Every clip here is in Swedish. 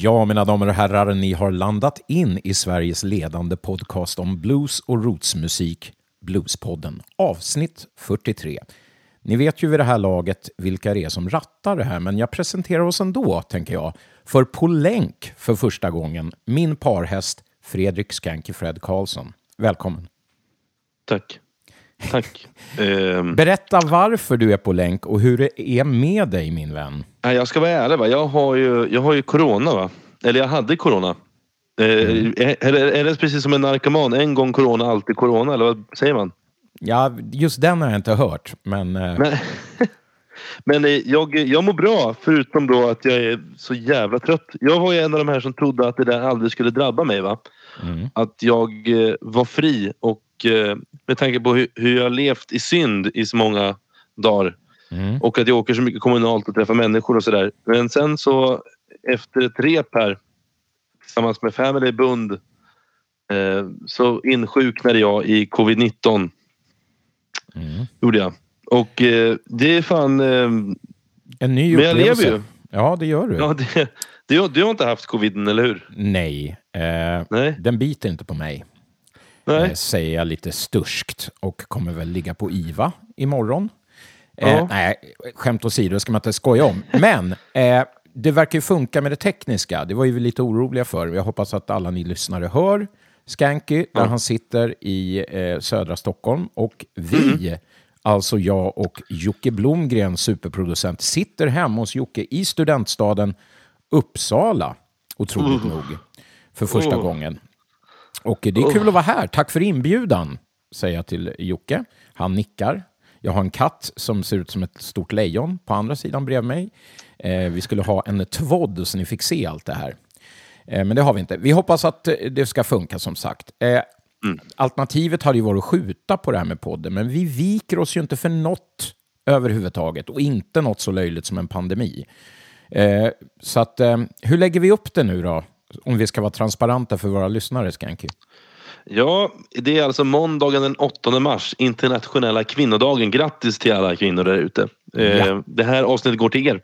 Ja, mina damer och herrar, ni har landat in i Sveriges ledande podcast om blues och rootsmusik, Bluespodden, avsnitt 43. Ni vet ju vid det här laget vilka det är som rattar det här, men jag presenterar oss ändå, tänker jag. För på länk för första gången, min parhäst Fredrik Skanky Fred Karlsson. Välkommen. Tack. Tack. Ehm, Berätta varför du är på länk och hur det är med dig, min vän. nej, jag ska vara ärlig. Va? Jag, har ju, jag har ju corona. Va? Eller jag hade corona. Eh, är, är, det- är det precis som en narkoman? En gång corona, alltid corona? Eller vad säger man? Ja, just den har jag inte hört, men... eh, Men, eh, jag, jag mår bra, förutom då att jag är så jävla trött. Jag var ju en av de här som trodde att det där aldrig skulle drabba mig. va? Mm. Att jag eh, var fri och eh, med tanke på hur, hur jag levt i synd i så många dagar Mm. och att jag åker så mycket kommunalt och träffar människor och sådär. Men sen så efter ett rep här tillsammans med Family Bund eh, så insjuknade jag i covid-19. Mm. Gjorde jag. Och eh, det är fan... Eh, En ny Men jag lever ju. Ja, det gör du. ja, det, det, du har inte haft covid, eller hur? Nej, eh, Nej. den biter inte på mig. Nej. Eh, säger jag lite sturskt och kommer väl ligga på IVA imorgon. Ja. Eh, nej, skämt åsido, det ska man inte skoja om. Men eh, det verkar ju funka med det tekniska. Det var ju vi lite oroliga för. Jag hoppas att alla ni lyssnare hör Skanky, där han sitter i eh, södra Stockholm. Och vi, alltså jag och Jocke Blomgren, superproducent, sitter hemma hos Jocke i studentstaden Uppsala, otroligt nog, för första Oh. gången. Och det är kul att vara här. Tack för inbjudan, säger jag till Jocke. Han nickar. Jag har en katt som ser ut som ett stort lejon på andra sidan bredvid mig. Eh, vi skulle ha en tvodd så ni fick se allt det här. Eh, men det har vi inte. Vi hoppas att det ska funka som sagt. Eh, Mm. Alternativet hade ju varit att skjuta på det här med podden, men vi viker oss ju inte för något överhuvudtaget och inte något så löjligt som en pandemi. Eh, så att, eh, hur lägger vi upp det nu då? Om vi ska vara transparenta för våra lyssnare, Skanky. Ja, det är alltså måndagen den 8 mars, internationella kvinnodagen. Grattis till alla kvinnor där ute. Ja. Eh, det här avsnittet går till er.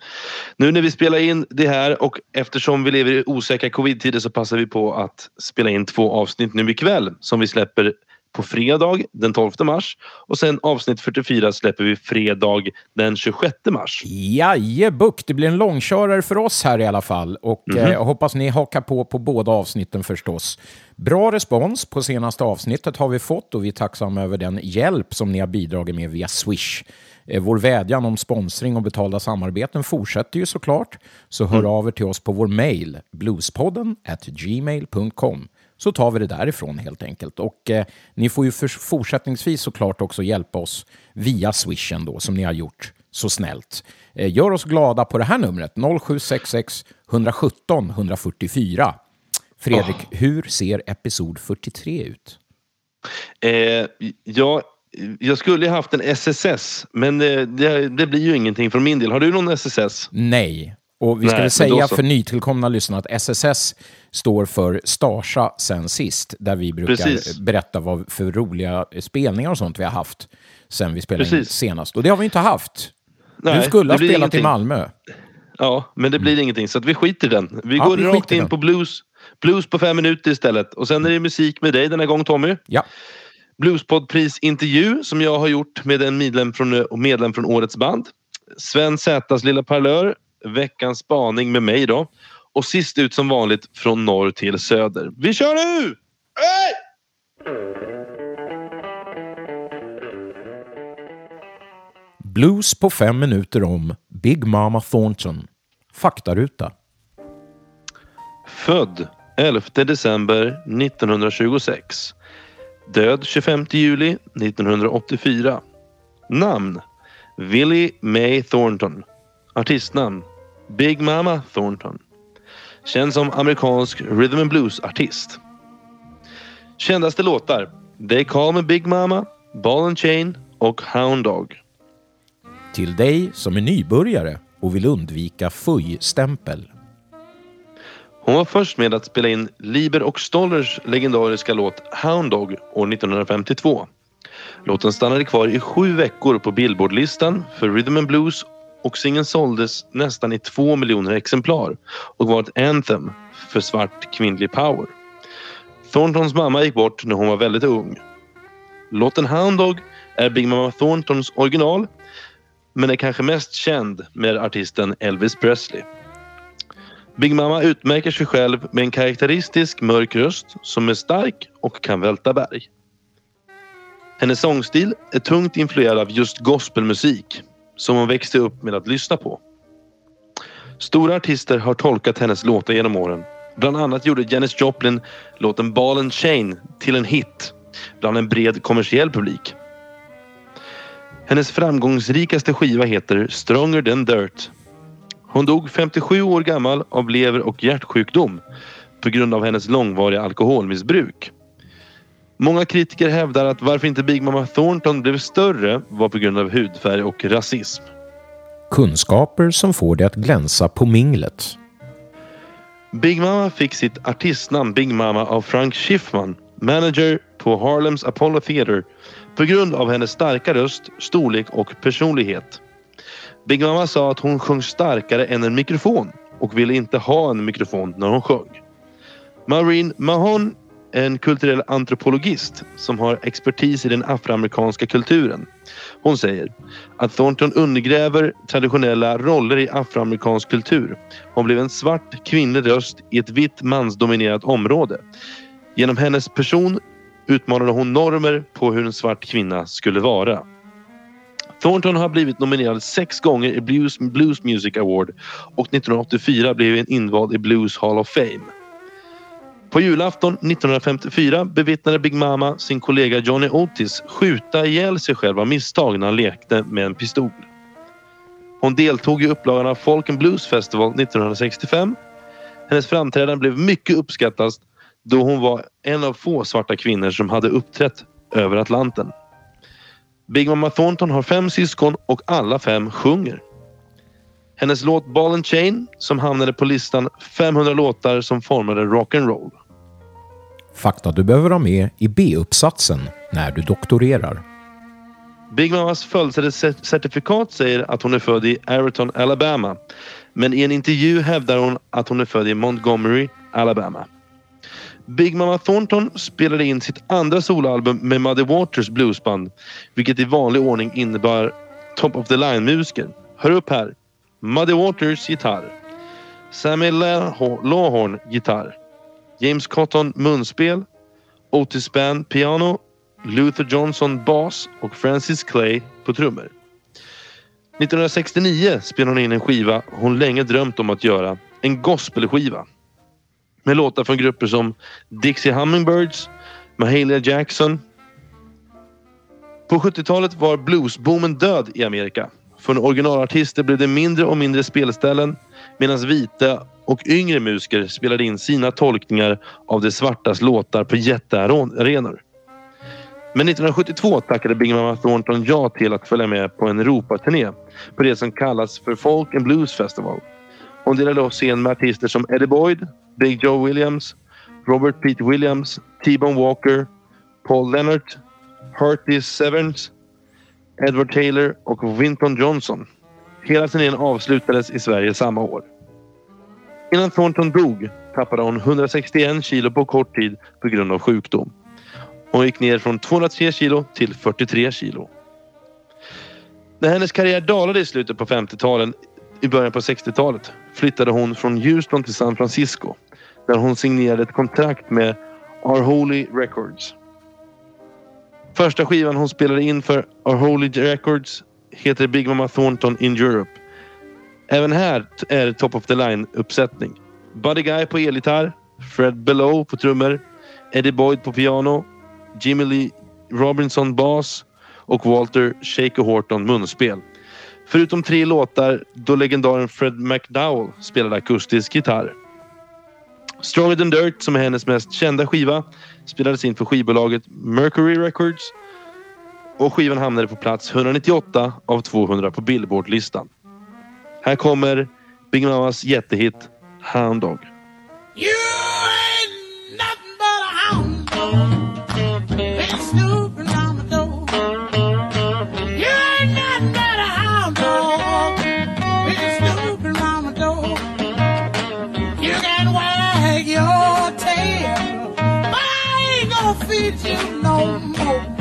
Nu när vi spelar in det här och eftersom vi lever i osäkra covid-tider så passar vi på att spela in två avsnitt nu ikväll som vi släpper på fredag den 12 mars och sen avsnitt 44 släpper vi fredag den 26 mars. Jajebuck, det blir en långkörare för oss här i alla fall. Och eh, jag hoppas ni hakar på på båda avsnitten förstås. Bra respons på senaste avsnittet har vi fått och vi är tacksamma över den hjälp som ni har bidragit med via Swish. Eh, Vår vädjan om sponsring och betalda samarbeten fortsätter ju såklart. Så hör av er till oss på vår mail, bluespodden gmail.com så tar vi det därifrån helt enkelt. Och eh, ni får ju för, fortsättningsvis såklart också hjälpa oss via swishen då, som ni har gjort så snällt. Eh, gör oss glada på det här numret, 0766 117 144. Fredrik, hur ser episod 43 ut? Eh, ja, jag skulle haft en SSS men eh, det, det blir ju ingenting från min del. Har du någon SSS? Nej. Och vi ska Nej, väl säga för nytillkomna lyssnare att SSS står för Starsa sen sist, där vi brukar Precis. berätta vad för roliga spelningar och sånt vi har haft sen vi spelade in Precis. senast. Och det har vi inte haft. Nej, du skulle ha spelat i ingenting. Malmö. Ja, men det blir ingenting så att vi skiter i den. Vi Ja, går vi rakt i in den. på blues. Blues på fem minuter istället. Och sen är det musik med dig den här gången Tommy. Ja. Bluespodprisintervju som jag har gjort med en medlem från, medlem från årets band. Sven Zätas lilla parlör. Veckans spaning med mig då. Och sist ut som vanligt från norr till söder. Vi kör nu! Hej! Blues på fem minuter om Big Mama Thornton. Faktaruta. Född 11 december 1926. Död 25 juli 1984. Namn Willie Mae Thornton. Artistnamn Big Mama Thornton. Känd som amerikansk rhythm and blues-artist. Kändaste låtar They Call Me Big Mama, Ball and Chain och Hound Dog. Till dig som är nybörjare och vill undvika fuj-stämpel. Hon var först med att spela in Liber och Stollers legendariska låt Hound Dog år 1952. Låten stannade kvar i sju veckor på Billboardlistan för Rhythm and Blues och singeln såldes nästan i två miljoner exemplar och var ett anthem för svart kvinnlig power. Thorntons mamma gick bort när hon var väldigt ung. Låten Hound Dog är Big Mama Thorntons original men är kanske mest känd med artisten Elvis Presley. Big Mama utmärker sig själv med en karaktäristisk mörk röst som är stark och kan välta berg. Hennes sångstil är tungt influerad av just gospelmusik som hon växte upp med att lyssna på. Stora artister har tolkat hennes låtar genom åren. Bland annat gjorde Janis Joplin låten Ball and Chain till en hit bland en bred kommersiell publik. Hennes framgångsrikaste skiva heter Stronger than Dirt. Hon dog 57 år gammal av lever och hjärtsjukdom på grund av hennes långvariga alkoholmissbruk. Många kritiker hävdar att varför inte Big Mama Thornton blev större var på grund av hudfärg och rasism. Kunskaper som får det att glänsa på minglet. Big Mama fick sitt artistnamn Big Mama av Frank Schiffman, manager på Harlems Apollo Theater på grund av hennes starka röst, storlek och personlighet. Big Mama sa att hon sjöng starkare än en mikrofon och ville inte ha en mikrofon när hon sjöng. Maureen Mahon en kulturell antropologist som har expertis i den afroamerikanska kulturen. Hon säger att Thornton undergräver traditionella roller i afroamerikansk kultur. Hon blev en svart kvinnlig röst i ett vitt mansdominerat område. Genom hennes person utmanade hon normer på hur en svart kvinna skulle vara. Thornton har blivit nominerad sex gånger i Blues, Blues Music Award och 1984 blev hon invald i Blues Hall of Fame. På julafton 1954 bevittnade Big Mama sin kollega Johnny Otis skjuta ihjäl sig själv av misstag när han lekte med en pistol. Hon deltog i upplagan av Folk and Blues Festival 1965. Hennes framträdande blev mycket uppskattat då hon var en av få svarta kvinnor som hade uppträtt över Atlanten. Big Mama Thornton har fem syskon och alla fem sjunger. Hennes låt Ball and Chain som hamnade på listan 500 låtar som formade rock'n'roll. Fakta du behöver ha med i B-uppsatsen när du doktorerar. Big Mamas födelsecertifikat säger att hon är född i Ayrton, Alabama. Men i en intervju hävdar hon att hon är född i Montgomery, Alabama. Big Mama Thornton spelade in sitt andra soloalbum med Muddy Waters bluesband, vilket i vanlig ordning innebär top of the line-musiker. Hör upp här! Muddy Waters gitarr. Samuel Lawhorn gitarr. James Cotton munspel. Otis Band piano. Luther Johnson bas och Francis Clay på trummor. 1969 spelade hon in en skiva hon länge drömt om att göra. En gospelskiva. Med låtar från grupper som Dixie Hummingbirds, Mahalia Jackson. På 70-talet var bluesboomen död i Amerika. Från originalartister blev det mindre och mindre spelställen medan vita och yngre musiker spelade in sina tolkningar av de svartas låtar på jättearenor. Men 1972 tackade Big Mama Thornton ja till att följa med på en Europaturné på det som kallas för Folk and Blues Festival. Hon delade då scen med artister som Eddie Boyd, Big Joe Williams, Robert Pete Williams, T-Bone Walker, Paul Leonard, Hurty Severns, Edward Taylor och Winton Johnson. Hela turnén avslutades i Sverige samma år. Innan Thornton dog tappade hon 161 kilo på kort tid på grund av sjukdom. Hon gick ner från 203 kilo till 43 kilo. När hennes karriär dalade i slutet på 50-talet, i början på 60-talet, flyttade hon från Houston till San Francisco där hon signerade ett kontrakt med Our Holy Records. Första skivan hon spelade in för Our Holy Records heter Big Mama Thornton in Europe. Även här är det top of the line uppsättning. Buddy Guy på elgitarr, Fred Below på trummor, Eddie Boyd på piano, Jimmy Lee Robinson bas och Walter Shaker Horton munspel. Förutom tre låtar då legendaren Fred McDowell spelade akustisk gitarr. Stronger than Dirt, som är hennes mest kända skiva, spelades in för skivbolaget Mercury Records och skivan hamnade på plats 198 av 200 på Billboard-listan. Här kommer Big Mamas jättehit Hound Dog. You ain't nothing but a hound dog. Feed you no more.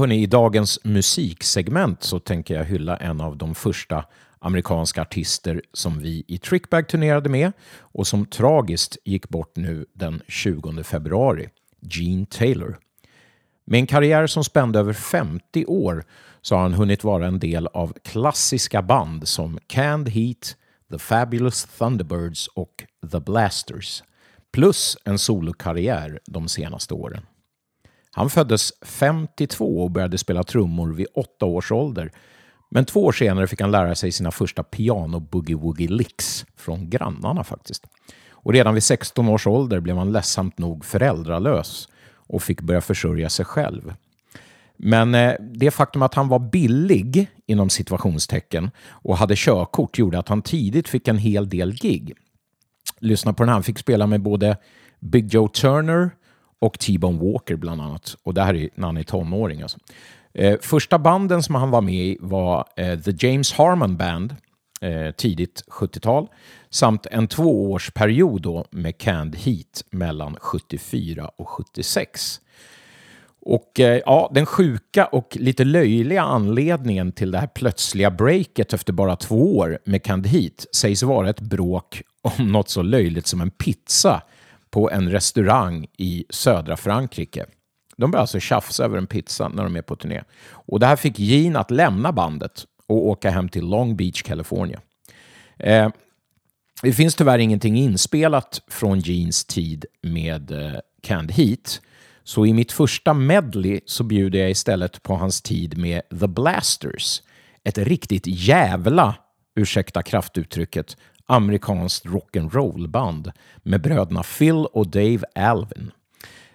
Hörni, i dagens musiksegment så tänker jag hylla en av de första amerikanska artister som vi i Trickbag turnerade med och som tragiskt gick bort nu den 20 februari, Gene Taylor. Med en karriär som spände över 50 år så har han hunnit vara en del av klassiska band som Canned Heat, The Fabulous Thunderbirds och The Blasters. Plus en solokarriär de senaste åren. Han föddes 52 och började spela trummor vid åtta års ålder. Men två år senare fick han lära sig sina första piano boogie woogie licks från grannarna faktiskt. Och redan vid 16 års ålder blev han ledsamt nog föräldralös och fick börja försörja sig själv. Men eh, det faktum att han var billig, inom situationstecken, och hade körkort gjorde att han tidigt fick en hel del gig. Lyssna på den här, han fick spela med både Big Joe Turner, och T-Bone Walker bland annat. Och det här är när han är tonåring. Alltså. Eh, första banden som han var med i var eh, The James Harmon Band, eh, tidigt 70-tal, samt en tvåårsperiod då med Canned Heat mellan 74 och 76. Och eh, ja, den sjuka och lite löjliga anledningen till det här plötsliga breaket efter bara två år med Canned Heat sägs vara ett bråk om något så löjligt som en pizza på en restaurang i södra Frankrike. De börjar alltså tjafsa över en pizza när de är på turné. Och det här fick Gene att lämna bandet och åka hem till Long Beach, California. Eh, det finns tyvärr ingenting inspelat från Genes tid med eh, Canned Heat. Så i mitt första medley så bjuder jag istället på hans tid med The Blasters. Ett riktigt jävla, ursäkta kraftuttrycket, amerikanskt rock'n'roll-band med bröderna Phil och Dave Alvin.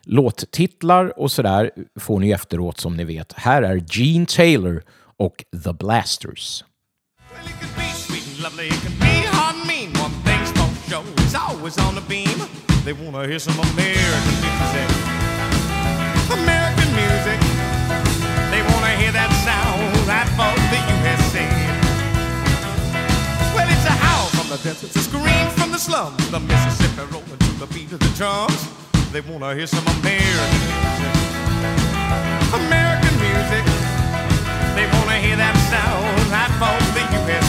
Låttitlar och sådär får ni efteråt som ni vet. Här är Gene Taylor och The Blasters. They wanna hear some Wanna desert, a scream from the slums, the Mississippi rolling to the beat of the drums. they wanna hear some American music. American music. They wanna hear that sound right from the USA.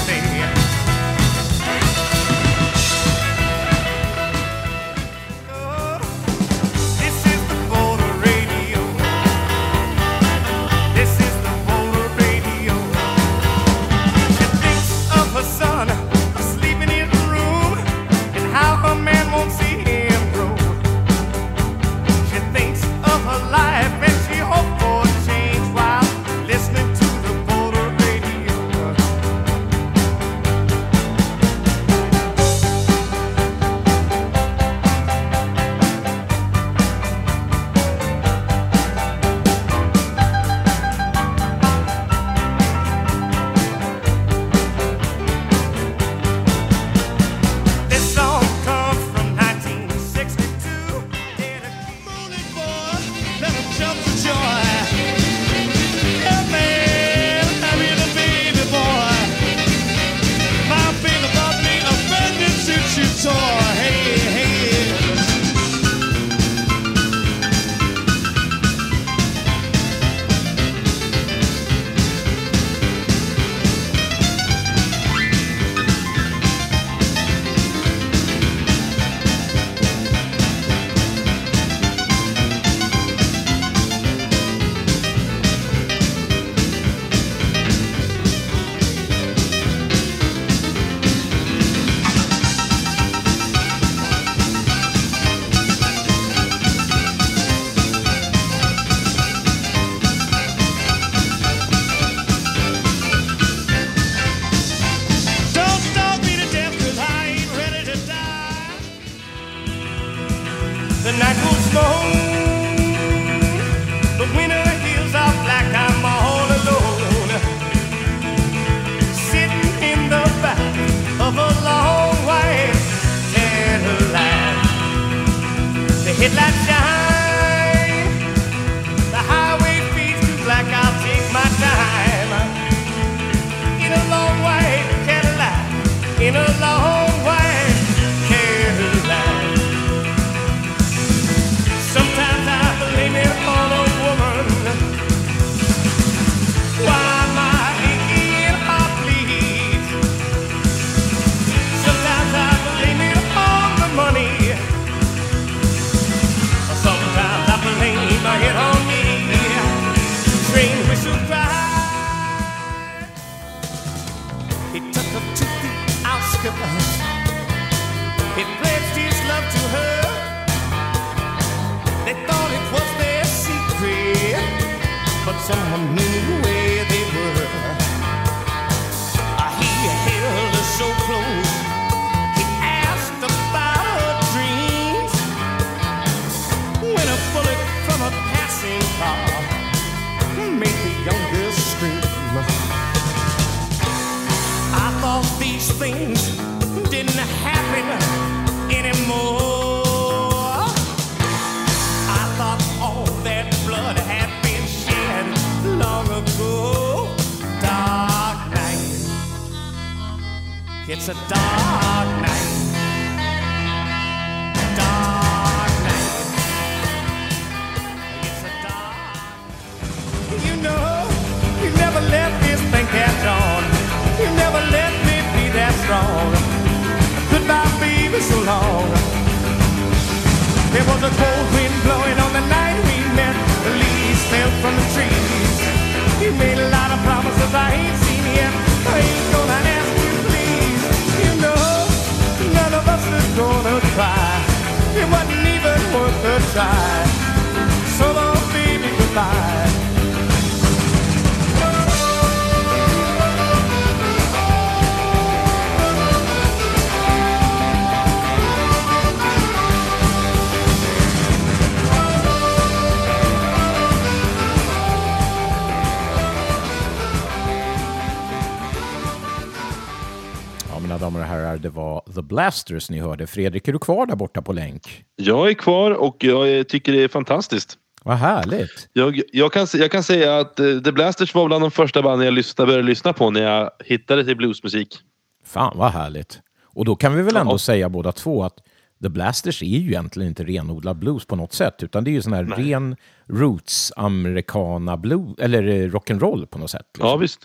Mina damer och herrar, det var The Blasters ni hörde. Fredrik, är du kvar där borta på länk? Jag är kvar och jag tycker det är fantastiskt. Vad härligt. Jag, jag, kan, jag kan säga att eh, The Blasters var bland de första banden jag lyssnade, började lyssna på när jag hittade till bluesmusik. Fan vad härligt. Och då kan vi väl ändå Ja. säga båda två att The Blasters är ju egentligen inte renodlad blues på något sätt, utan det är ju sån här ren roots americana blues, eller eh, rock'n'roll på något sätt. Liksom. Ja, visst.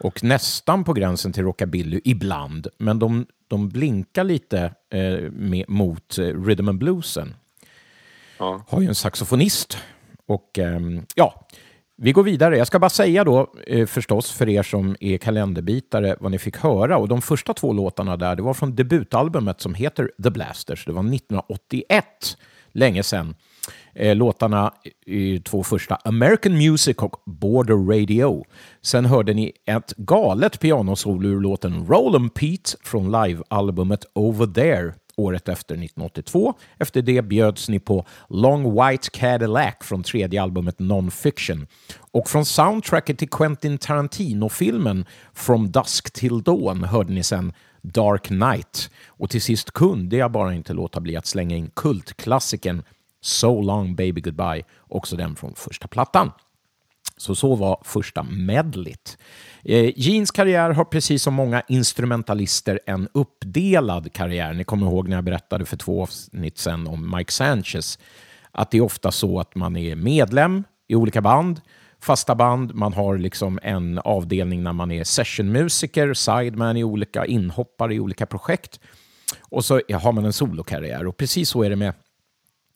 Och nästan på gränsen till rockabilly ibland, men de, de blinkar lite eh, med, mot eh, rhythm and bluesen. Ja. Har ju en saxofonist. Och ehm, ja, vi går vidare. Jag ska bara säga då eh, förstås för er som är kalenderbitare vad ni fick höra. Och de första två låtarna där, det var från debutalbumet som heter The Blasters. Det var 1981, länge sedan. Eh, låtarna, i två första, American Music och Border Radio. Sen hörde ni ett galet pianosolo ur låten Rollin' Pete från livealbumet Over There året efter 1982. Efter det bjöds ni på Long White Cadillac från tredje albumet Non-Fiction. Och från soundtracket till Quentin Tarantino-filmen From Dusk Till Dawn hörde ni sen Dark Knight. Och till sist kunde jag bara inte låta bli att slänga in kultklassikern So Long Baby Goodbye, också den från första plattan. Så så var första medlet. Eh, Jeans karriär har precis som många instrumentalister en uppdelad karriär. Ni kommer ihåg när jag berättade för två avsnitt sedan om Mike Sanchez. Att det är ofta så att man är medlem i olika band, fasta band, man har liksom en avdelning när man är sessionmusiker, sideman i olika, inhoppare i olika projekt. Och så har man en solokarriär. Och precis så är det med,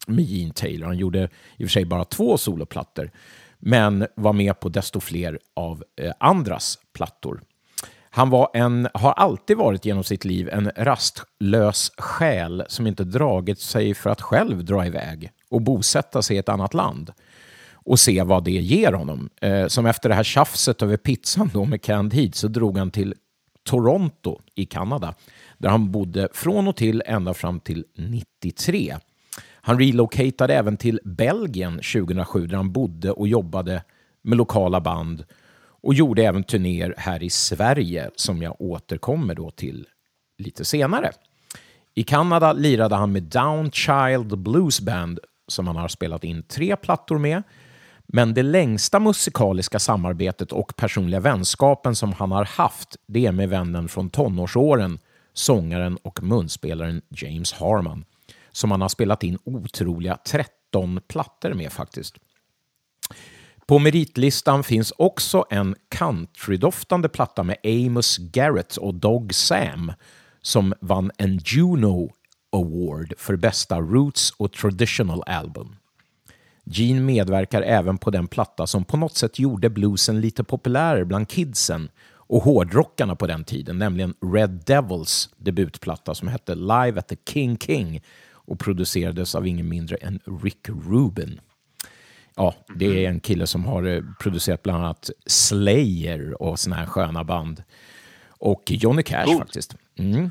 med Gene Taylor. Han gjorde i och för sig bara två soloplattor men var med på desto fler av eh, andras plattor. Han var en, har alltid varit genom sitt liv en rastlös själ som inte dragit sig för att själv dra iväg och bosätta sig i ett annat land och se vad det ger honom. Eh, som efter det här tjafset över pizzan då med Canned Heat så drog han till Toronto i Kanada där han bodde från och till ända fram till 93. Han relocatade även till Belgien 2007 där han bodde och jobbade med lokala band och gjorde även turnéer här i Sverige som jag återkommer då till lite senare. I Kanada lirade han med Downchild Blues Band som han har spelat in tre plattor med. Men det längsta musikaliska samarbetet och personliga vänskapen som han har haft det är med vännen från tonårsåren, sångaren och munspelaren James Harman som han har spelat in otroliga 13 plattor med faktiskt. På meritlistan finns också en countrydoftande platta med Amos Garrett och Dog Sam som vann en Juno Award för bästa Roots och Traditional Album. Gene medverkar även på den platta som på något sätt gjorde bluesen lite populärare bland kidsen och hårdrockarna på den tiden, nämligen Red Devils debutplatta som hette Live at the King King och producerades av ingen mindre än Rick Rubin. Ja, det är en kille som har eh, producerat bland annat Slayer och såna här sköna band. Och Johnny Cash Coolt. faktiskt. Mm.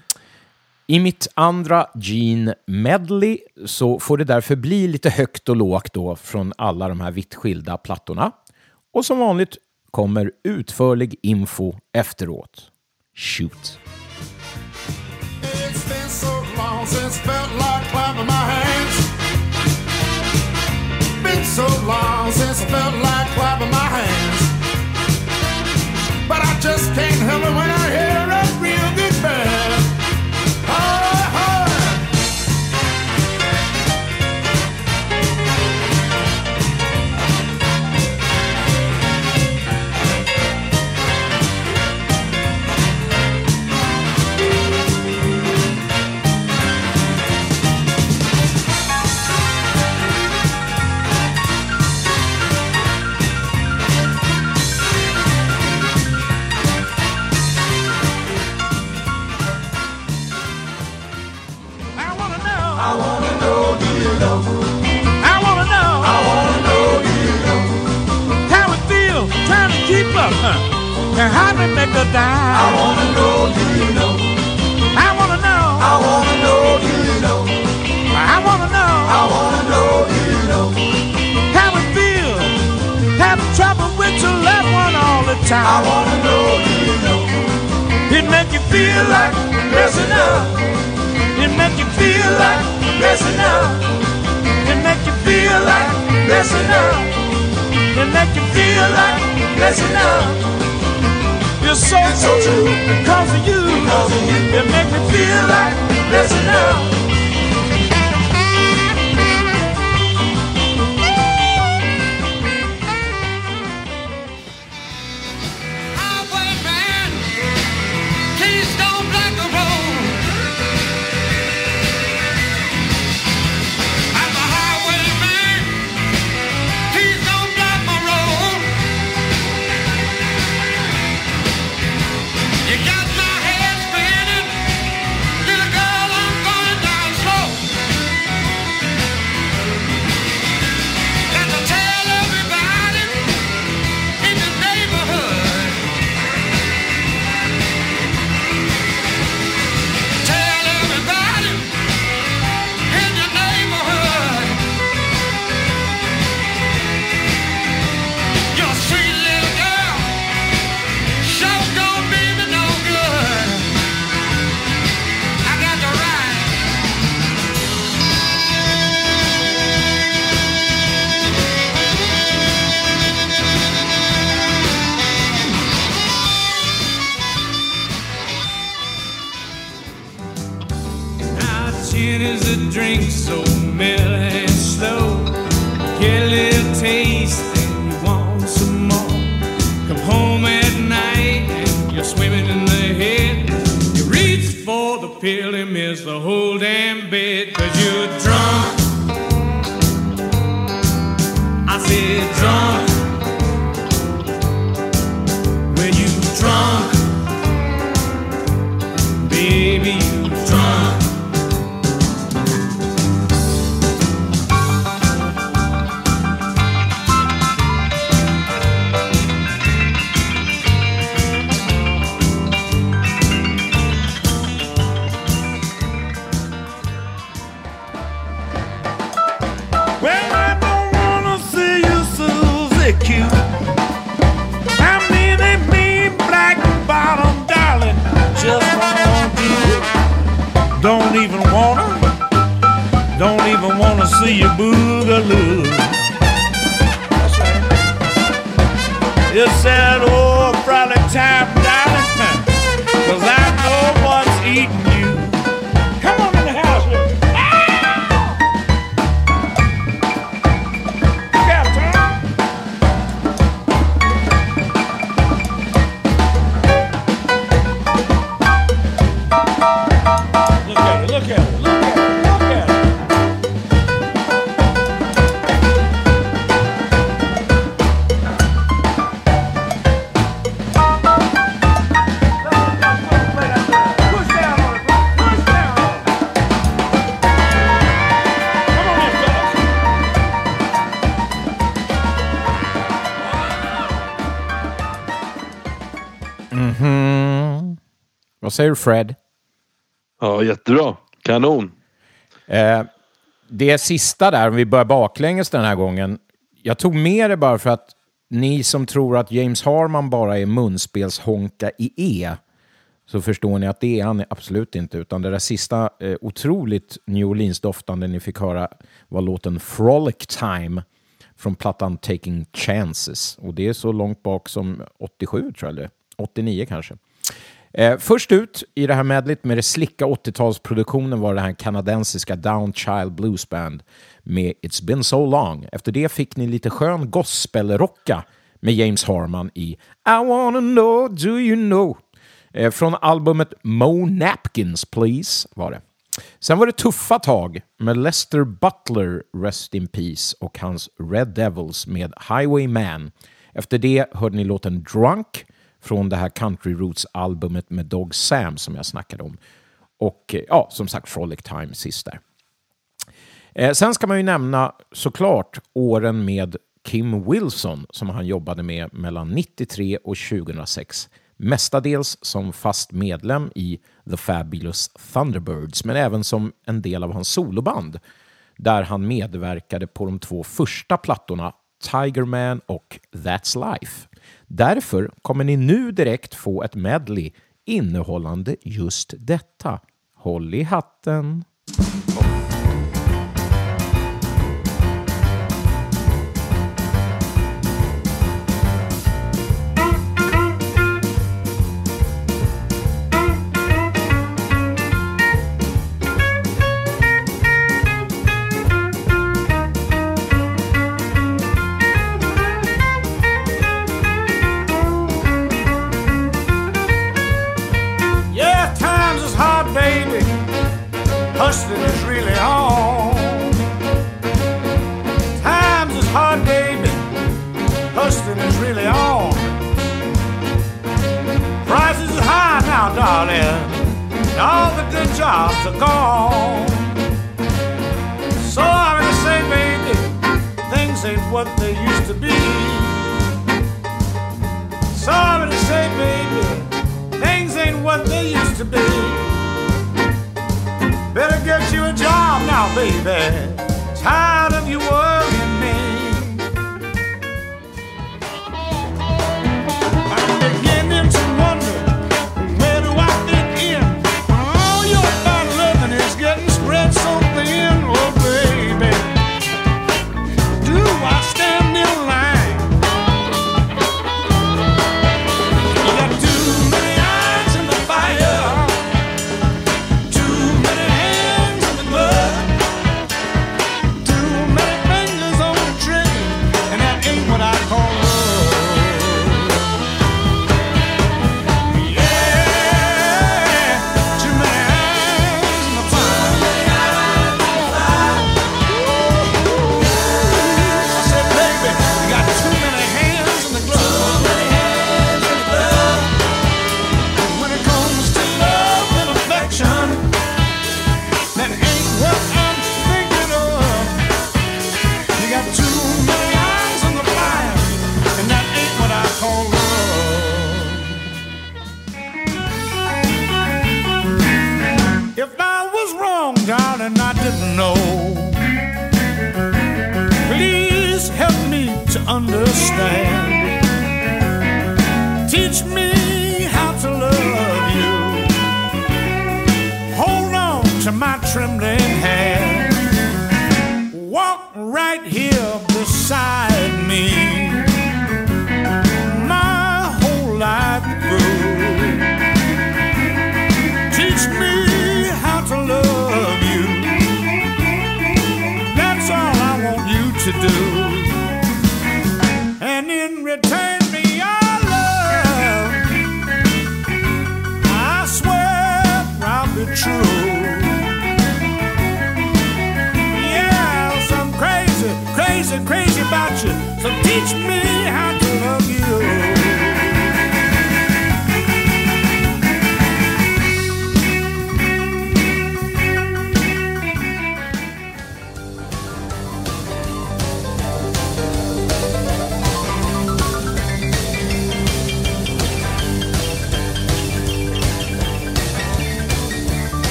I mitt andra Gene Medley så får det därför bli lite högt och lågt då från alla de här vitt skilda plattorna. Och som vanligt kommer utförlig info efteråt. Shoot! Clapping my hands. Been so long since I felt like clapping my hands. But I just can't help it when I up, huh? And how to make a dime. I wanna know, do you know? I wanna know. I wanna know, do you know? I wanna know. I wanna know, do you know? How it feels having trouble with your loved one all the time. I wanna know, do you know? It make you feel like messing up. It make you feel like messing up. It make you feel like messing up. It make you feel like messing up. You're so, so true because of you. Because of you. It make me feel like messing up. Vad säger du Fred? Ja, jättebra. Kanon. Eh, det sista där, om vi börjar baklänges den här gången. Jag tog med det bara för att ni som tror att James Harman bara är munspelshonka i E, så förstår ni att det är han absolut inte. Utan det där sista eh, otroligt New Orleans-doftande ni fick höra var låten Frolic Time från plattan Taking Chances. Och det är så långt bak som 87 tror jag det 89 kanske. Eh, först ut i det här medlet med det slicka 80-talsproduktionen var det här kanadensiska Downchild Blues Band med It's been so long. Efter det fick ni lite skön gospelrocka med James Harman i I wanna know, do you know? Eh, från albumet Mo Napkins Please var det. Sen var det tuffa tag med Lester Butler, Rest in Peace, och hans Red Devils med Highwayman. Efter det hörde ni låten Drunk från det här Country Roots-albumet med Dog Sam som jag snackade om. Och eh, ja, som sagt Frolic Time sist där. Eh, sen ska man ju nämna såklart åren med Kim Wilson som han jobbade med mellan 93 och 2006. Mestadels som fast medlem i The Fabulous Thunderbirds men även som en del av hans soloband där han medverkade på de två första plattorna Tiger Man och That's Life. Därför kommer ni nu direkt få ett medley innehållande just detta. Håll i hatten! Now, darling. All the good jobs are gone. So I'm gonna say, baby, things ain't what they used to be. So I'm gonna say, baby, things ain't what they used to be. Better get you a job now, baby. Tired of you worrying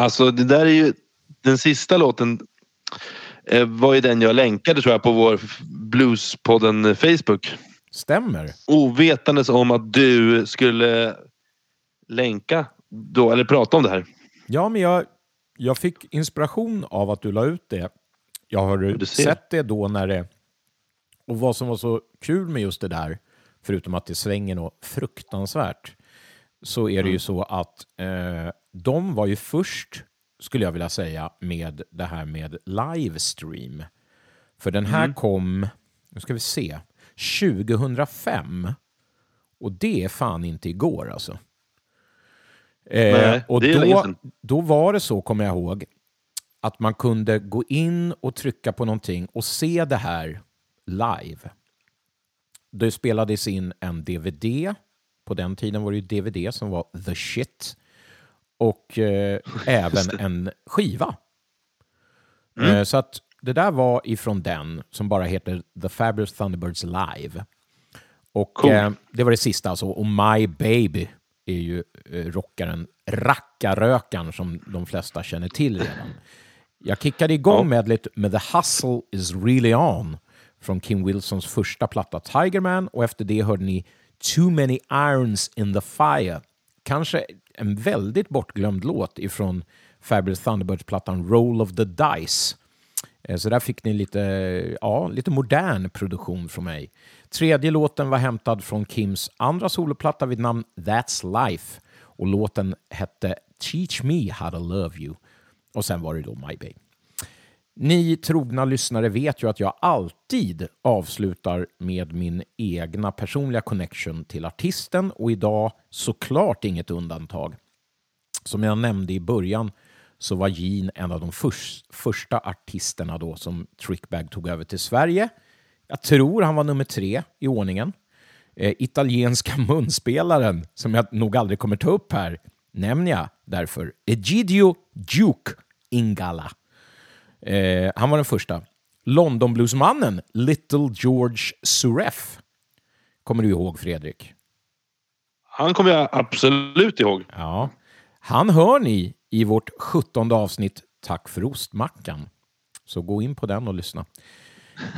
Alltså det där är ju den sista låten eh, var ju den jag länkade tror jag på vår Bluespodden Facebook. Stämmer. Ovetandes om att du skulle länka då, eller prata om det här. Ja, men jag, jag fick inspiration av att du la ut det. Jag har sett det då när det... Och vad som var så kul med just det där, förutom att det svänger något fruktansvärt, så är det Mm. ju så att eh, de var ju först, skulle jag vilja säga, med det här med livestream. För den Mm. här kom, nu ska vi se, 2005. Och det är fan inte igår alltså. Eh, Nej, och är länge då, då var det så, kommer jag ihåg, att man kunde gå in och trycka på någonting och se det här live. Det spelades in en DVD. På den tiden var det ju DVD som var the shit. Och eh, även en skiva. Mm. Eh, så att det där var ifrån den som bara heter The Fabulous Thunderbirds Live. Och Cool. eh, det var det sista alltså. Och My Baby är ju eh, rockaren Rackarökaren som de flesta känner till redan. Jag kickade igång medlet med The Hustle is really on från Kim Wilsons första platta Tigerman och efter det hörde ni Too many irons in the fire. Kanske en väldigt bortglömd låt ifrån Fabulous Thunderbirds-plattan Roll of the Dice. Eh, så där fick ni lite, ja, lite modern produktion från mig. Tredje låten var hämtad från Kims andra soloplatta vid namn That's Life och låten hette Teach Me How to Love You. Och sen var det då My Baby. Ni trogna lyssnare vet ju att jag alltid avslutar med min egna personliga connection till artisten och idag såklart inget undantag. Som jag nämnde i början så var Gene en av de första artisterna då som Trickbag tog över till Sverige. Jag tror han var nummer tre i ordningen. Eh, italienska munspelaren, som jag nog aldrig kommer ta upp här, nämner jag därför. Egidio Duke Ingala. Eh, han var den första. Londonbluesmannen Little George Sureff. Kommer du ihåg, Fredrik? Han kommer jag absolut ihåg. Ja. Han hör ni i vårt sjuttonde avsnitt Tack för ostmackan. Så gå in på den och lyssna.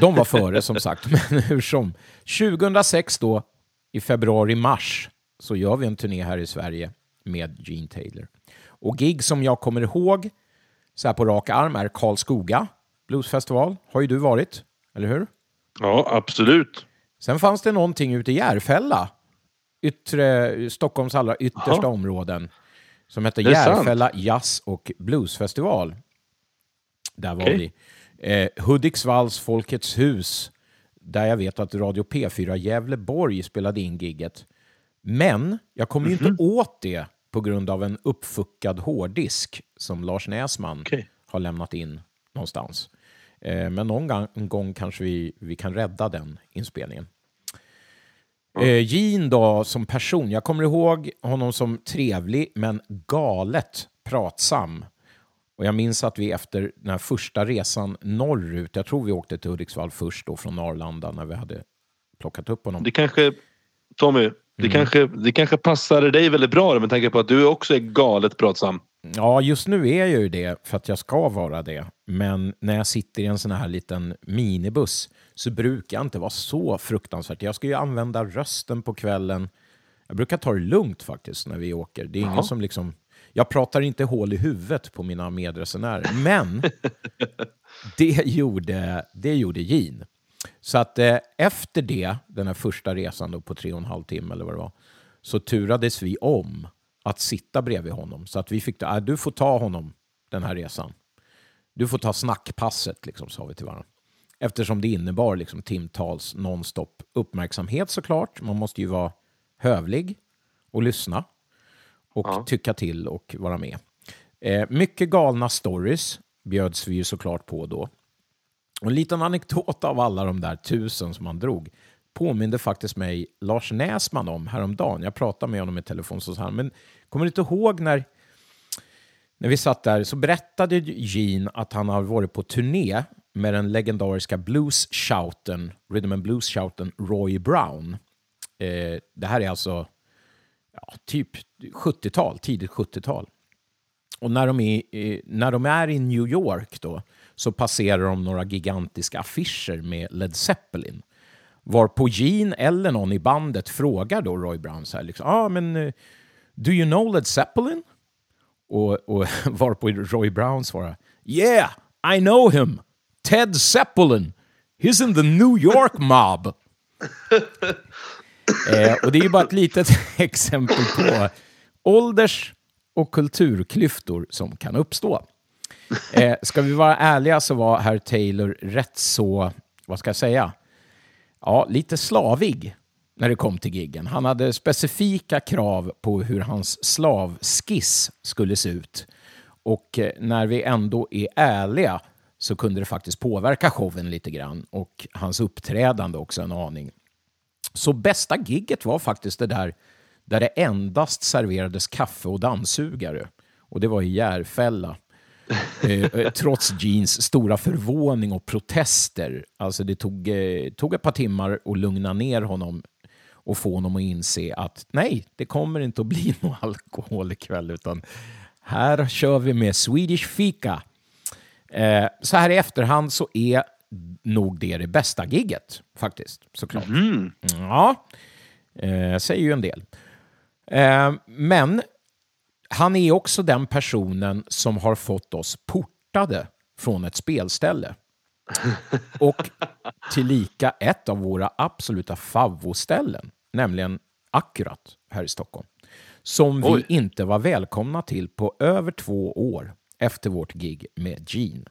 De var före som sagt, men hur som. 2006 då, i februari-mars, så gör vi en turné här i Sverige med Gene Taylor. Och gig som jag kommer ihåg, så här på rak arm, är Karlskoga Bluesfestival. Har ju du varit, eller hur? Ja, absolut. Sen fanns det någonting ute i Järfälla, yttre, Stockholms allra yttersta Jaha. områden, som hette är sant. Järfälla Jazz och Bluesfestival. Där var Okej. vi. Eh, Hudiksvalls Folkets hus, där jag vet att Radio P4 Gävleborg spelade in gigget. Men jag kom ju Mhm. inte åt det på grund av en uppfuckad hårddisk som Lars Näsman Okej. har lämnat in någonstans. Eh, men någon gång, kanske vi, vi kan rädda den inspelningen. Eh, Gene då som person, jag kommer ihåg honom som trevlig men galet pratsam. Och jag minns att vi efter den här första resan norrut, jag tror vi åkte till Hudiksvall först då från Arlanda när vi hade plockat upp honom. Det kanske, Tommy, det, Mm. kanske, det kanske passade dig väldigt bra med tanke på att du också är galet pratsam. Ja, just nu är jag ju det för att jag ska vara det. Men när jag sitter i en sån här liten minibuss så brukar jag inte vara så fruktansvärt. Jag ska ju använda rösten på kvällen. Jag brukar ta det lugnt faktiskt när vi åker. Det är ingen som liksom... Jag pratar inte hål i huvudet på mina medresenärer, men det gjorde, det gjorde Gene. Så att eh, efter det, den här första resan då på tre och en halv timme eller vad det var, så turades vi om att sitta bredvid honom. Så att vi fick, äh, du får ta honom den här resan. Du får ta snackpasset, liksom, sa vi till varandra. Eftersom det innebar liksom, timtals nonstop uppmärksamhet såklart. Man måste ju vara hövlig och lyssna och Ja. tycka till och vara med. Eh, mycket galna stories bjöds vi ju såklart på då. Och en liten anekdot av alla de där tusen som han drog påminde faktiskt mig Lars Näsman om häromdagen. Jag pratade med honom i telefon så sa han, men kommer du inte ihåg när, när vi satt där så berättade Gene att han har varit på turné med den legendariska blues-shouten, rhythm and blues-shouten Roy Brown. Eh, det här är alltså ja, typ 70-tal, tidigt 70-tal. Och när de, är, när de är i New York då, så passerar de några gigantiska affischer med Led Zeppelin. Varpå Gene eller någon i bandet frågar då Roy Brown så här, liksom, ah, men eh, do you know Led Zeppelin? Och, och varpå Roy Brown svarar, yeah, I know him, Ted Zeppelin. He's in the New York mob. Eh, och det är ju bara ett litet exempel på ålders och kulturklyftor som kan uppstå. Eh, ska vi vara ärliga så var herr Taylor rätt så, vad ska jag säga, ja, lite slavig när det kom till giggen. Han hade specifika krav på hur hans slavskiss skulle se ut. Och eh, när vi ändå är ärliga så kunde det faktiskt påverka showen lite grann och hans uppträdande också en aning. Så bästa gigget var faktiskt det där där det endast serverades kaffe och dammsugare. Och det var i Järfälla. Eh, eh, trots Jeans stora förvåning och protester. Alltså det tog, eh, tog ett par timmar att lugna ner honom och få honom att inse att nej, det kommer inte att bli någon alkohol ikväll utan här kör vi med Swedish Fika. Eh, så här i efterhand så är nog det det bästa gigget faktiskt, såklart. Ja, eh, säger ju en del. Eh, men han är också den personen som har fått oss portade från ett spelställe. Och tillika ett av våra absoluta favvoställen, nämligen Akkurat här i Stockholm. Som vi Oj. inte var välkomna till på över två år efter vårt gig med Gene.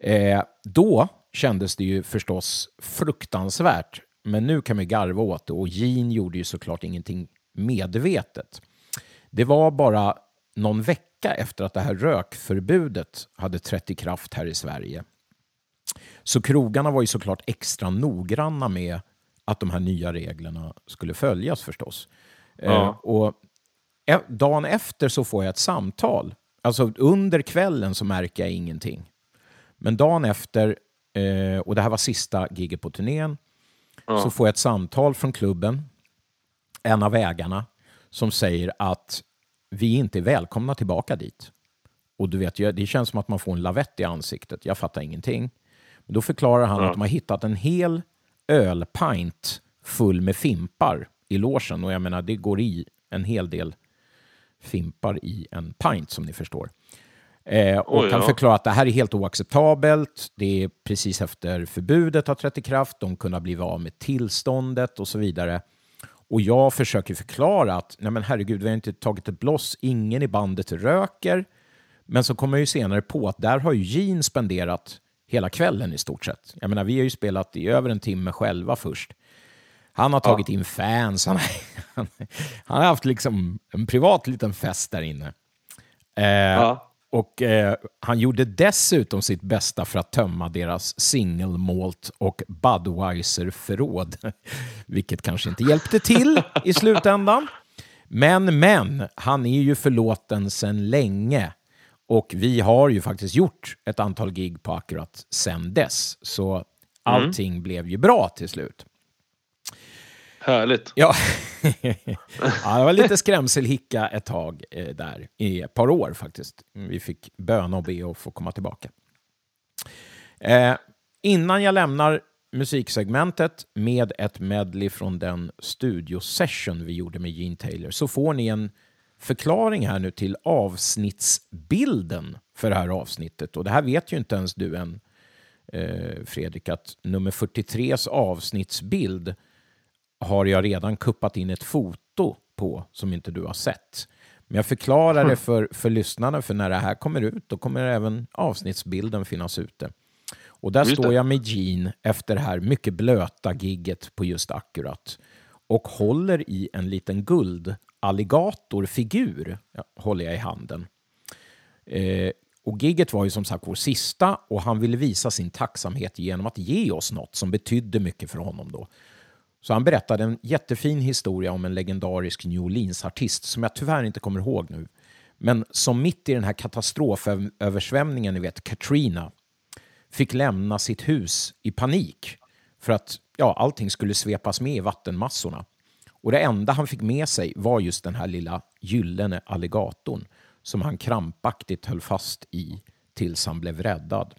Eh, då kändes det ju förstås fruktansvärt, men nu kan vi garva åt det och Gene gjorde ju såklart ingenting medvetet. Det var bara någon vecka efter att det här rökförbudet hade trätt i kraft här i Sverige. Så krogarna var ju såklart extra noggranna med att de här nya reglerna skulle följas förstås. Ja. Eh, och e- dagen efter så får jag ett samtal. Alltså under kvällen så märker jag ingenting. Men dagen efter, eh, och det här var sista giget på turnén, så får jag ett samtal från klubben, en av ägarna, som säger att vi inte är välkomna tillbaka dit. Och du vet, det känns som att man får en lavett i ansiktet. Jag fattar ingenting. Men då förklarar han Ja. att de har hittat en hel ölpint full med fimpar i logen. Och jag menar, det går i en hel del fimpar i en pint som ni förstår. Eh, och Oj, han förklarar att det här är helt oacceptabelt. Det är precis efter förbudet har trätt i kraft. De kunde ha blivit av med tillståndet och så vidare. Och jag försöker förklara att nej men herregud, vi har inte tagit ett bloss. Ingen i bandet röker. Men så kommer jag ju senare på att där har ju Gene spenderat hela kvällen i stort sett. Jag menar, vi har ju spelat i över en timme själva först. Han har tagit in fans, han, han, han har haft liksom en privat liten fest där inne. Eh, Ja. Och eh, han gjorde dessutom sitt bästa för att tömma deras single malt och Budweiser-förråd. Vilket kanske inte hjälpte till i slutändan. Men, men, han är ju förlåten sedan länge. Och vi har ju faktiskt gjort ett antal gig på Akkurat sedan dess. Så allting blev ju bra till slut. Härligt. Ja. ja, det var lite skrämselhicka ett tag eh, där, i ett par år faktiskt. Vi fick böna och be att få komma tillbaka. Eh, innan jag lämnar musiksegmentet med ett medley från den studiosession vi gjorde med Gene Taylor så får ni en förklaring här nu till avsnittsbilden för det här avsnittet. Och det här vet ju inte ens du än, eh, Fredrik, att nummer 43s avsnittsbild har jag redan kuppat in ett foto på som inte du har sett. Men jag förklarar det för, för lyssnarna, för när det här kommer ut då kommer även avsnittsbilden finnas ute. Och där Just står jag med Gene efter det här mycket blöta gigget på just Akkurat och håller i en liten guldalligatorfigur, ja, håller jag i handen. Eh, och gigget var ju som sagt vår sista och han ville visa sin tacksamhet genom att ge oss något som betydde mycket för honom då. Så han berättade en jättefin historia om en legendarisk New Orleans-artist som jag tyvärr inte kommer ihåg nu. Men som mitt i den här katastroföversvämningen, ni vet, Katrina, fick lämna sitt hus i panik för att ja, allting skulle svepas med i vattenmassorna. Och det enda han fick med sig var just den här lilla gyllene alligatorn som han krampaktigt höll fast i tills han blev räddad.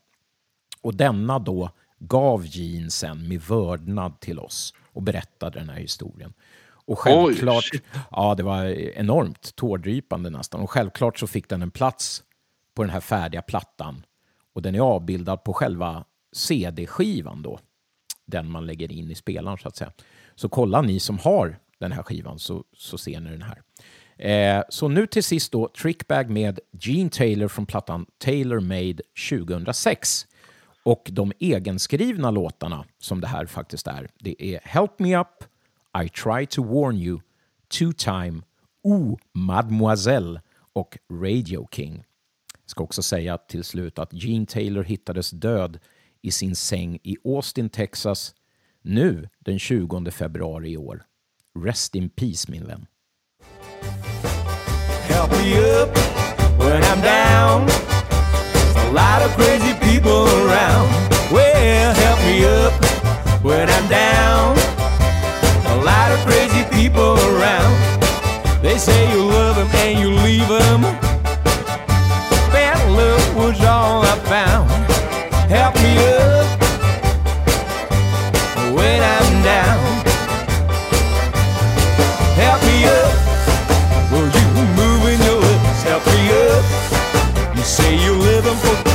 Och denna då gav Jean sen med vördnad till oss och berättade den här historien. Och självklart, shit. ja det var enormt tårdrypande nästan. Och självklart så fick den en plats på den här färdiga plattan. Och den är avbildad på själva CD-skivan då. Den man lägger in i spelaren så att säga. Så kolla ni som har den här skivan så, så ser ni den här. Eh, så nu till sist då Trickbag med Gene Taylor från plattan Taylor Made 2006. Och de egenskrivna låtarna som det här faktiskt är, det är Help Me Up, I Try To Warn You, Two Time, Ooh Mademoiselle och Radio King. Jag ska också säga till slut att Gene Taylor hittades död i sin säng i Austin, Texas, nu den 20 februari i år. Rest in peace, min vän. help me up when I'm down. Lot of crazy people around. Well, help me up when I'm down. A lot of crazy people around. They say you love them and you leave them. Bad love was all I found. Help me up when I'm down. Help me up. Will you moving your lips help me up? You say you live in for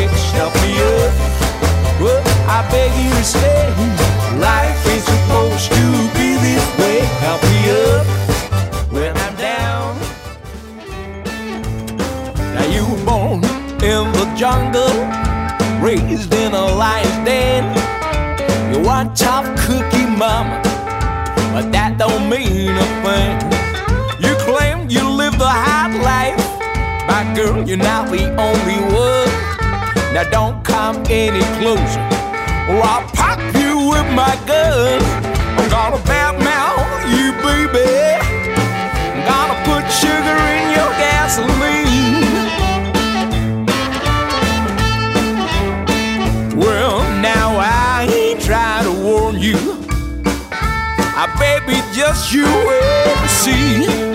jungle, raised in a lion's den. You tough cookie mama, but that don't mean a thing. You claim you live the high life, but girl, you're not the only one. Now don't come any closer, or I'll pop you with my gun. I'm gonna badmouth you, baby. I'm gonna put sugar in your gasoline. Well, now I ain't trying to warn you. I baby, just you wait and see.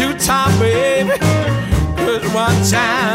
Two time, baby. Cause one time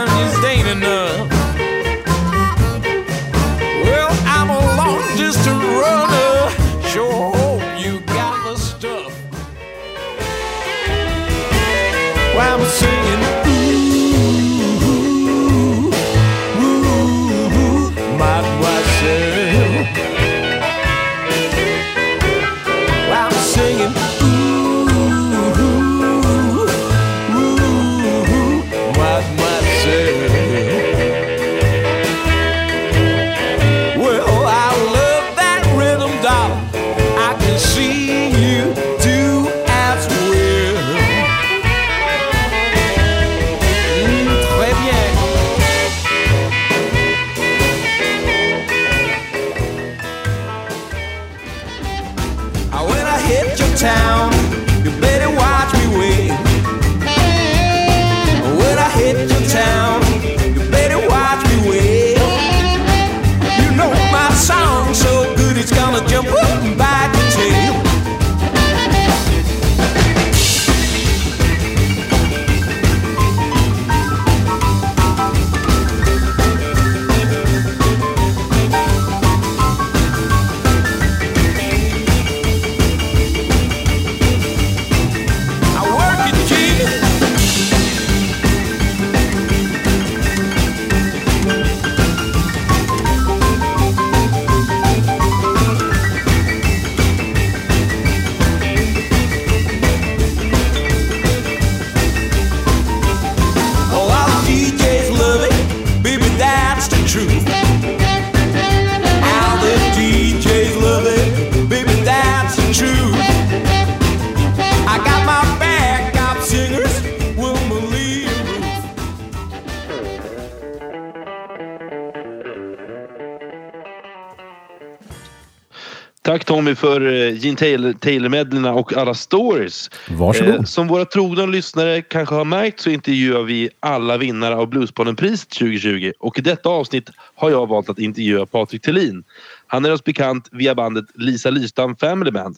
Tommy för eh, Gene Taylor- Taylor-medlerna och alla stories. Varsågod. Eh, som våra trogna lyssnare kanske har märkt så intervjuar vi alla vinnare av Bluespodden-priset 2020 och i detta avsnitt har jag valt att intervjua Patrik Thelin. Han är oss bekant via bandet Lisa Lystam Family Band.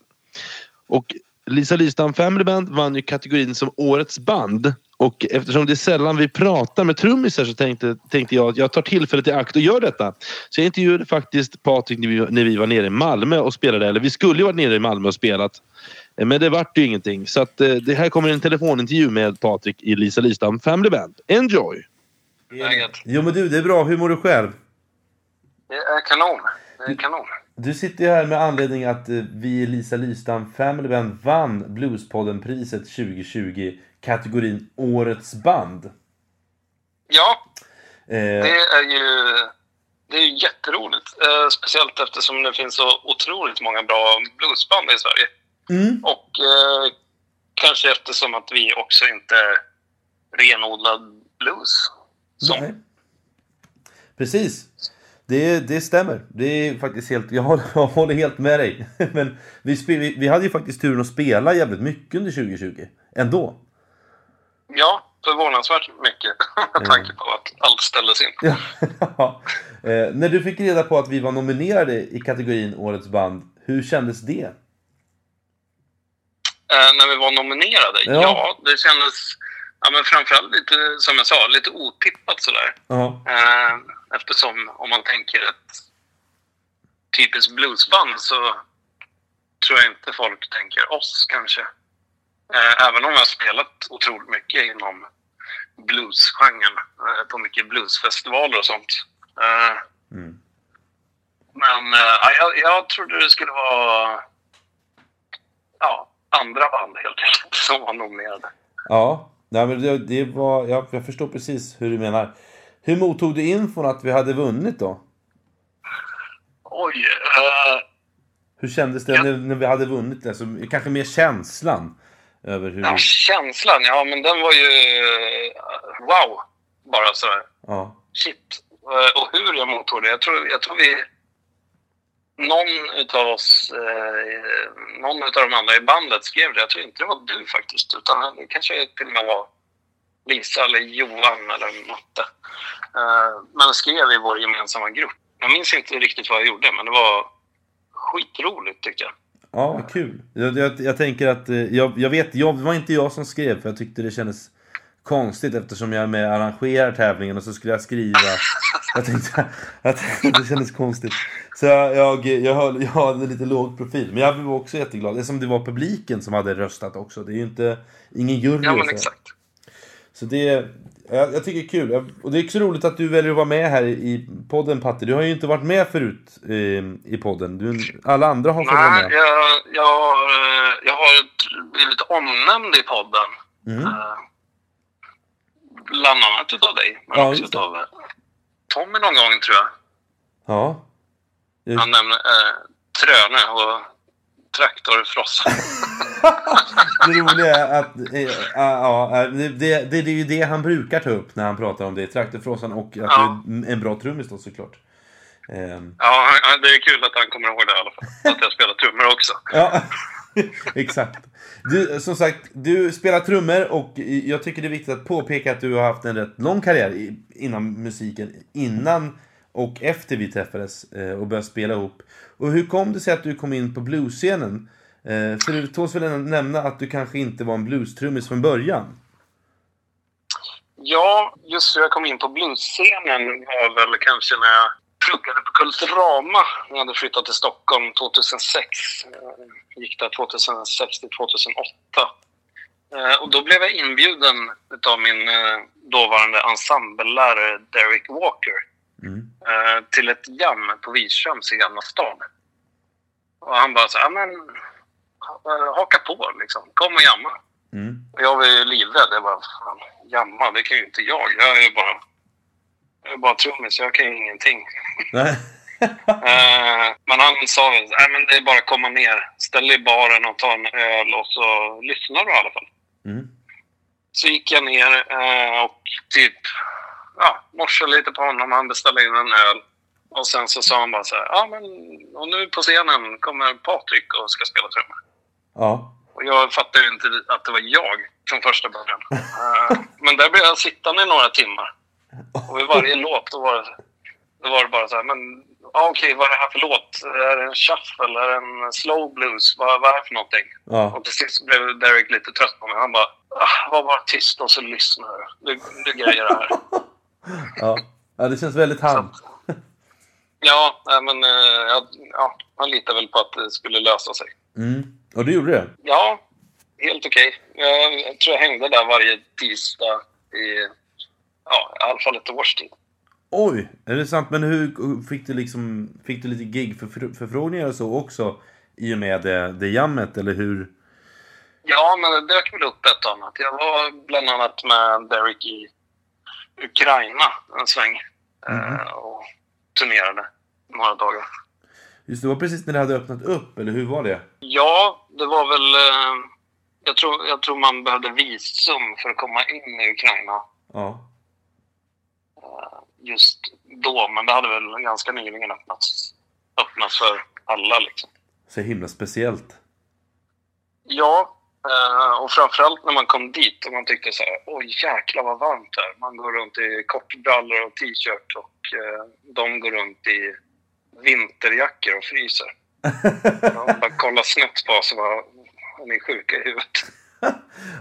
Och Lisa Lystam Family Band vann ju kategorin som Årets band. Och eftersom det är sällan vi pratar med trummisar så tänkte, tänkte jag att jag tar tillfället i akt och gör detta. Så jag intervjuade faktiskt Patrik när vi, när vi var nere i Malmö och spelade. Eller vi skulle ju varit nere i Malmö och spelat. Eh, Men det vart ju ingenting. Så att, eh, det här kommer en telefonintervju med Patrik i Lisa Lystam Family Band. Enjoy! Läget? Jo men du, det är bra. Hur mår du själv? Det är kanon. Det är kanon. Du sitter ju här med anledning att eh, vi i Lisa Lystam Family Band vann Bluespodden-priset 2020 kategorin Årets band. Ja, Eh, det är ju det är jätteroligt. Eh, speciellt eftersom det finns så otroligt många bra bluesband i Sverige. mm, Och eh, kanske eftersom att vi också inte är renodlad blues. Som, nej. Precis. Det, det stämmer. Det är faktiskt helt... Jag håller, jag håller helt med dig. Men vi, vi, vi hade ju faktiskt turen att spela jävligt mycket under 2020. Ändå. Ja, förvånansvärt mycket med tanke på att allt ställdes in. Ja. eh, när du fick reda på att vi var nominerade i kategorin Årets band, hur kändes det? Eh, när vi var nominerade? Ja. Ja, det kändes ja, men framförallt lite, som jag sa, lite otippat sådär. Ja. Eh, eftersom om man tänker ett typiskt bluesband så tror jag inte folk tänker oss kanske. Eh, även om jag har spelat otroligt mycket inom bluesgenren eh, på mycket bluesfestivaler och sånt. Eh, Mm. Men ja, jag, jag trodde det skulle vara ja, andra band helt enkelt som var nominerade. Ja, nej, men det, det var, jag, jag förstår precis hur du menar. Hur mottog du infon att vi hade vunnit då? Oj, eh, Hur kändes det Ja. när, när vi hade vunnit? Alltså, kanske mer känslan över hur... ja, känslan, ja men den var ju wow. Bara sådär. Ja. Shit. Eh, Och hur jag mottog det. Jag tror, jag tror vi... Någon utav oss, eh, någon utav de andra i bandet skrev det. Jag tror inte det var du faktiskt. Utan det kanske till och med var Lisa eller Johan eller Matte. Eh, men skrev i vår gemensamma grupp. Jag minns inte riktigt vad jag gjorde, men det var skitroligt tyckte jag. Ja, kul. Jag, jag, jag tänker att, eh, jag, jag vet, jag, det var inte jag som skrev för jag tyckte det kändes konstigt eftersom jag är med och arrangerar tävlingen och så skulle jag skriva. Jag tänkte att det kändes konstigt. Så jag, jag, jag, höll, jag hade lite låg profil. Men jag blev också jätteglad. Det är som det var publiken som hade röstat också. Det är ju inte, ingen jury Ja, men exakt. Så det, jag, jag tycker det är kul. Jag- Och det är också roligt att du väljer att vara med här i podden Patti. Du har ju inte varit med förut eh, i podden. Du, alla andra har fått vara Nej, med. jag, jag, har, eh, jag har blivit omnämnd i podden. Mm. Eh, Bland annat utav dig, men Ja, också utav eh, Tommy någon gång tror jag. Ja. Just- Han nämnde eh, Tröne och traktorfrossa. Det roliga är att eh, ja, ja, det, det, det är ju det han brukar ta upp när han pratar om det. Traktorfrossan och att Ja. du är en bra trummis då såklart. Ehm, ja, det är kul att han kommer ihåg det i alla fall. Att jag spelar trummor också. Ja, exakt. Du, som sagt, du spelar trummor och jag tycker det är viktigt att påpeka att du har haft en rätt lång karriär inom musiken. Innan och efter vi träffades eh, och började spela ihop. Och hur kom det sig att du kom in på bluesscenen? Eh, För du tåls väl nämna att du kanske inte var en bluestrummis från början? Ja, just hur jag kom in på bluesscenen var väl kanske när jag pluggade på Kulturama. när Jag hade flyttat till Stockholm 2006. Jag Gick där 2006 till 2008. Eh, och då blev jag inbjuden av min eh, dåvarande ensemblelärare Derek Walker Mm. eh, till ett jam på Virströms i Gamla stan. Och han bara så "Ja, men eh, haka på liksom. Kom och jamma. Mm. Jag var ju livrädd. Jag bara, fan, jamma, det kan ju inte jag. Jag är ju bara, jag är bara trummis, jag kan ju ingenting. Eh, men han sa, nej men det är bara att komma ner, ställ dig i baren och ta en öl och så lyssnar du i alla fall. Mm. Så gick jag ner och typ, ja, morsade lite på honom. Han beställde in en öl. Och sen så sa han bara så här, ja men och nu på scenen kommer Patrik och ska spela trummor. Ja. Och jag fattade ju inte att det var jag från första början. Eh, men där blev jag sittande i några timmar. Och vid varje låt då var det, då var det bara så här, men ja, okej, vad är det här för låt? Är det en shuffle? Är det en slow blues? Vad, vad är det för någonting? Ja. Och till sist blev Derek lite trött på mig. Han bara, ah, var bara tyst och så lyssna. Du, du grejer det här. Ja. ja, det känns väldigt han. Ja, men eh, ja, ja, han litade väl på att det skulle lösa sig. Mm. Och du gjorde det? Ja, helt okej. Jag, jag tror jag hängde där varje tisdag i, ja, i alla fall ett års tid. Oj, är det sant? Men hur fick du liksom, fick du lite gig-förfrågningar och så också? I och med det, det jammet, eller hur? Ja, men det dök väl upp ett och annat. Jag var bland annat med Derek i Ukraina en sväng eh, och turnerade några dagar. Just det, var precis när det hade öppnat upp, eller hur var det? Ja, det var väl... Eh, jag, tror, jag tror man behövde visum för att komma in i Ukraina Ja. eh, just då. Men det hade väl ganska nyligen öppnats, öppnats för alla liksom. Så himla speciellt. Ja, eh, och framförallt när man kom dit och man tyckte så här, oj jäklar vad varmt det är. Man går runt i kortbrallor och t-shirt och eh, de går runt i vinterjackor och fryser. Man bara kollar snett på oss och bara, är ni sjuka i huvudet?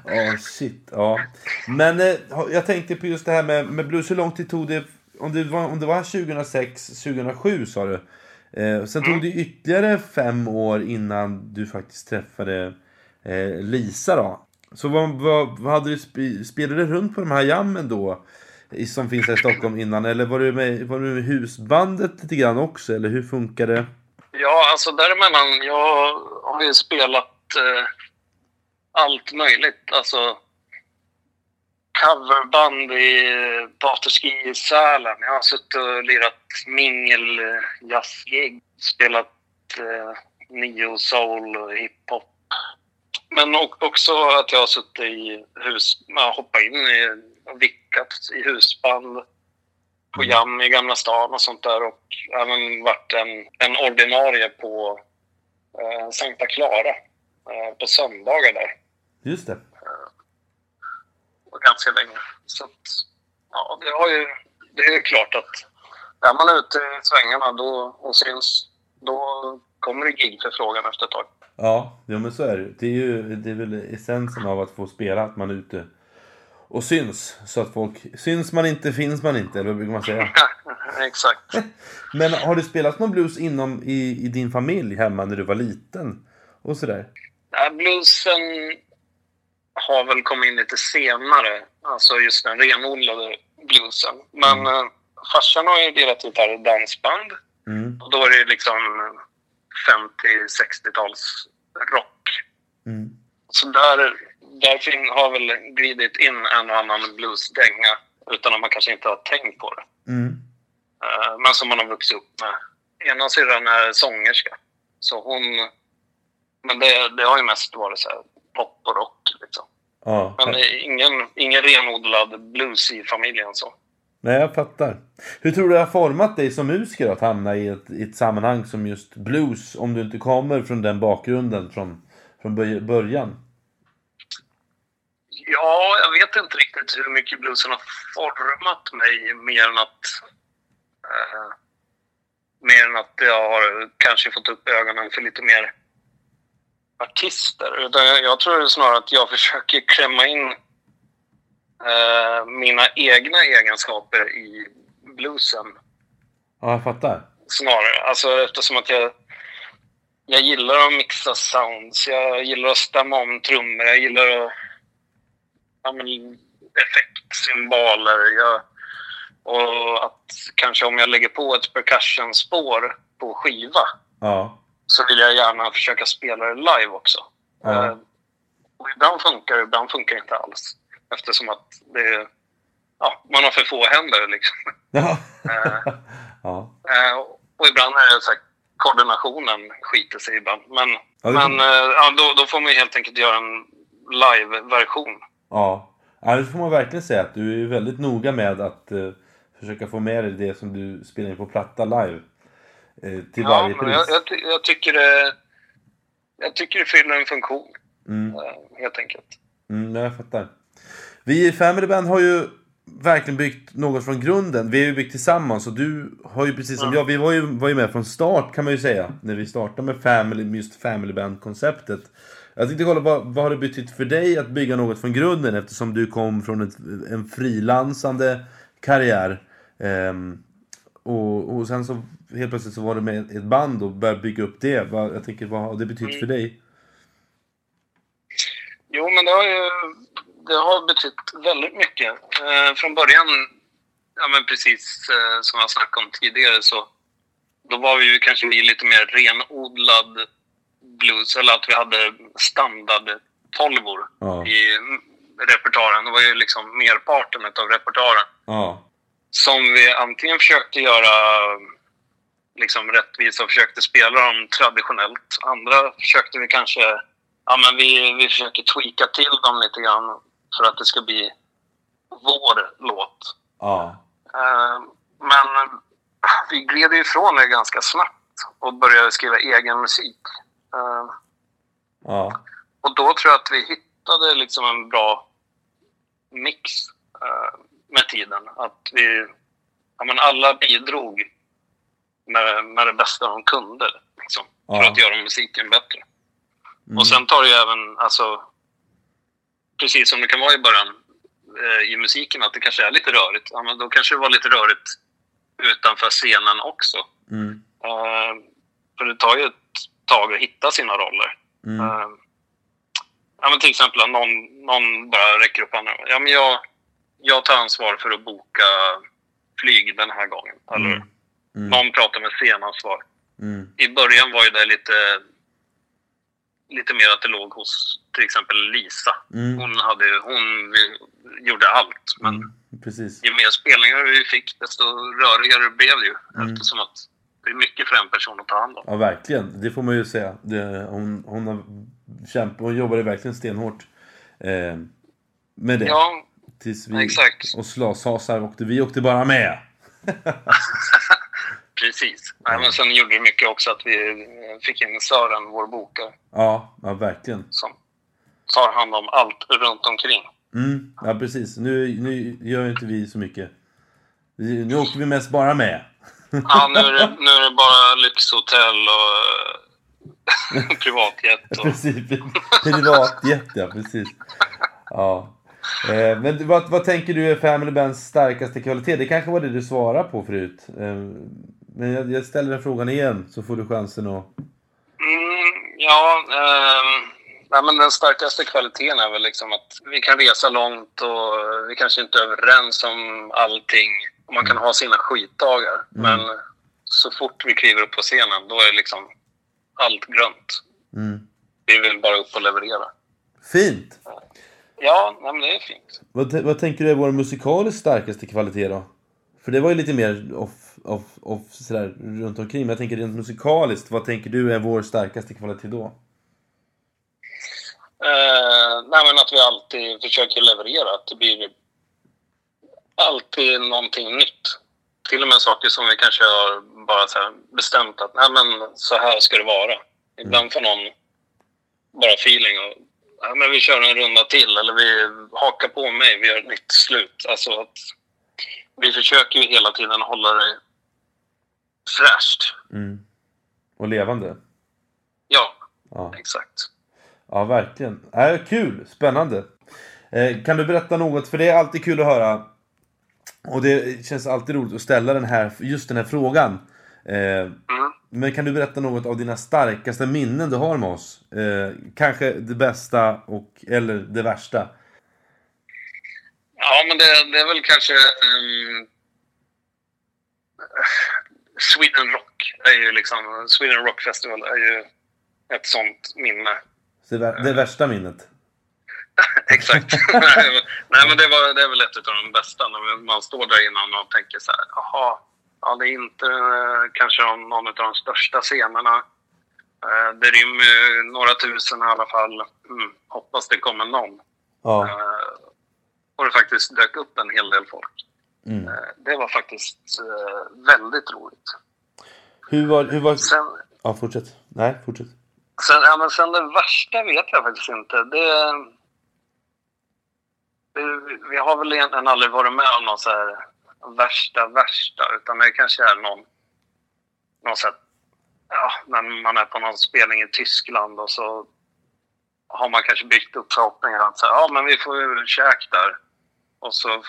Ja, shit. Ja. Men eh, jag tänkte på just det här med, med blues. Hur lång tid tog det? Om det var, om det var 2006, 2007 sa du. Eh, sen tog det ytterligare fem år innan du faktiskt träffade eh, Lisa då. Så vad, vad, vad hade du spelade du runt på de här jammen då? Som finns här i Stockholm innan? Eller var du med, var du med husbandet lite grann också? Eller hur funkar det? Ja, alltså däremellan, jag har ju spelat eh, allt möjligt. Alltså coverband i Baterski i Sälen. Jag har suttit och lirat mingel, jazzgig, spelat eh, neo soul och hiphop. Men också att jag har suttit i hus, hoppat in i och vickat i husband på jam i Gamla stan och sånt där och även varit en, en ordinarie på eh, Sankta Clara eh, på söndagar där Just det. och ganska länge. Så att, ja, det har ju, det är klart att är man ute i svängarna då, och syns, då kommer det gigförfrågan efter ett tag. Ja, ja men så är det. Det är ju det är väl essensen av att få spela, att man är ute och syns. Så att folk... Syns man inte finns man inte, eller vad brukar man säga? Exakt. Men har du spelat någon blues inom i, i din familj hemma när du var liten? Och sådär? Ja, bluesen har väl kommit in lite senare, alltså just den renodlade bluesen. Men mm. farsan har ju delat gitarr och dansband. Mm. Och då är det liksom 50-60-tals rock. Mm. Så där, där har väl glidit in en och annan bluesdänga utan att man kanske inte har tänkt på det. Mm. Eh, men som man har vuxit upp med. Ena syrran är sångerska. Så hon... Men det, det har ju mest varit så här pop och rock liksom. Ja. Men ingen, ingen renodlad blues i familjen så. Nej, jag fattar. Hur tror du det har format dig som musiker att hamna i ett, i ett sammanhang som just blues? Om du inte kommer från den bakgrunden från, från början? Ja, jag vet inte riktigt hur mycket bluesen har format mig mer än att... Eh, mer än att jag har kanske fått upp ögonen för lite mer artister. Utan jag- Jag tror snarare att jag försöker klämma in eh, mina egna egenskaper i bluesen Ja, jag fattar. snarare. Alltså eftersom att jag, jag gillar att mixa sounds, jag gillar att stämma om trummor, jag gillar att... Ja, men, effektsymboler. Jag, och att kanske om jag lägger på ett percussion-spår på skiva Ja. så vill jag gärna försöka spela det live också. Ja. Eh, och ibland funkar det, ibland funkar det inte alls. Eftersom att det ja, man har för få händer liksom. Ja. Eh, ja. Eh, och ibland är det så här, koordinationen skiter sig ibland. Men, Ja, men eh, ja, då, då får man helt enkelt göra en live-version. Ja. ja, det får man verkligen säga att du är väldigt noga med att eh, försöka få med dig det som du spelar in på platta live. Till Ja, varje pris. jag, jag, jag, tycker det, jag tycker det fyller en funktion, Mm. helt enkelt. Mm, jag fattar. Vi i Family Band har ju verkligen byggt något från grunden. Vi har ju byggt tillsammans och du har ju precis som jag, vi var ju, var ju med från start kan man ju säga. När vi startade med Family, just Family Band-konceptet. Jag tänkte kolla, vad, vad har det betytt för dig att bygga något från grunden eftersom du kom från ett, en frilansande karriär. Ehm, och, och sen så helt plötsligt så var du med ett band och började bygga upp det. Vad, jag tänker, vad har det betytt för dig? Jo, men det har ju det har betytt väldigt mycket. Eh, från början, ja men precis eh, som jag snackade om tidigare, så då var vi ju kanske vi lite mer renodlad blues, eller att vi hade standard tolvor Ja. i repertoaren. Det var ju liksom merparten av repertoaren. Ja. Som vi antingen försökte göra liksom rättvisa och försökte spela dem traditionellt. Andra försökte vi kanske, ja men vi, vi försöker tweaka till dem lite grann för att det ska bli vår låt. Ja. Eh, men vi gled ifrån det ganska snabbt och började skriva egen musik. Eh, Ja. och då tror jag att vi hittade liksom en bra mix eh, med tiden. Att vi, ja, men alla bidrog med, med det bästa de kunde liksom, för Ja. att göra musiken bättre. Mm. Och sen tar det ju även, alltså, precis som det kan vara i början eh, i musiken, att det kanske är lite rörigt. Ja, men då kanske det var lite rörigt utanför scenen också. Mm. Eh, för det tar ju ett tag att hitta sina roller. Mm. Eh, ja, men till exempel att någon, någon bara räcker upp handen. Ja, men jag, jag tar ansvar för att boka flyg den här gången. Eller Mm. Mm. någon pratar med scenansvar. Mm. I början var ju det lite, lite mer att det låg hos till exempel Lisa. Mm. Hon, hade, hon gjorde allt. Men Mm. Precis. ju mer spelningar vi fick, desto rörigare blev det ju. Mm. Eftersom att det är mycket för en person att ta hand om. Ja, verkligen. Det får man ju säga. Det, hon, hon, har kämpat, hon jobbade verkligen stenhårt eh, med det. Ja, Tills vi, exakt. Och slashasar åkte, vi åkte bara med. Precis. Nej, men sen gjorde det mycket också att vi eh, fick in Sören, vår bokare, Ja, ja verkligen. som tar hand om allt runt omkring. Mm, ja, precis. Nu, nu gör inte vi så mycket. Nu åker vi mest bara med. Ja, nu är det, nu är det bara lyxhotell och privatjet. Och, Precis, privatjet ja, precis. Ja. Eh, men vad, vad tänker du är Family Bands starkaste kvalitet? Det kanske var det du svarade på förut. Eh, men jag, jag ställer den frågan igen så får du chansen att... mm, ja, ehm, nej, men den starkaste kvaliteten är väl liksom att vi kan resa långt och vi kanske inte är överens om allting. Man kan ha sina skitdagar. Men så fort vi kliver upp på scenen, då är liksom allt grönt. Mm. Vi vill bara upp och leverera. Fint! Ja, men det är fint. Vad, vad tänker du är vår musikaliskt starkaste kvalitet då? För det var ju lite mer off, off, off sådär runt omkring. Men jag tänker rent musikaliskt, vad tänker du är vår starkaste kvalitet då? Eh, nej, men att vi alltid försöker leverera. Att det blir alltid någonting nytt. Till och med saker som vi kanske har bara så bestämt att nej, men så här ska det vara. Ibland får någon bara feeling och ja, men vi kör en runda till eller vi hakar på mig, vi gör ett nytt slut. Alltså att vi försöker ju hela tiden hålla det fräscht. Mm. Och levande? Ja, Ja, exakt. ja verkligen. Äh, kul! Spännande! Eh, kan du berätta något? För det är alltid kul att höra. Och det känns alltid roligt att ställa den här, just den här frågan. Eh, Mm. men kan du berätta något av dina starkaste minnen du har med oss? Eh, kanske det bästa och, eller det värsta? Ja, men det, det är väl kanske... Um, Sweden Rock är ju liksom... Sweden Rock Festival är ju ett sånt minne. Det, det värsta minnet? Exakt. Nej, men det, var, det är väl ett av de bästa. När man står där innan och tänker så här, jaha, ja, det är inte eh, kanske någon av de största scenerna. Eh, det rymmer några tusen i alla fall. Mm, hoppas det kommer någon. Ja. Eh, och det faktiskt dök upp en hel del folk. Mm. Eh, Det var faktiskt eh, väldigt roligt. Hur var... Hur var... Sen, Ja, fortsätt. Nej, fortsätt. sen, ja, men sen det värsta vet jag faktiskt inte. Det, det, vi har väl egentligen aldrig varit med om någon så här värsta, värsta. Utan det kanske är någon, någon så här, ja, när man är på någon spelning i Tyskland och så har man kanske byggt upp förhoppningar att så här, ja, men vi får ju käk där. Och så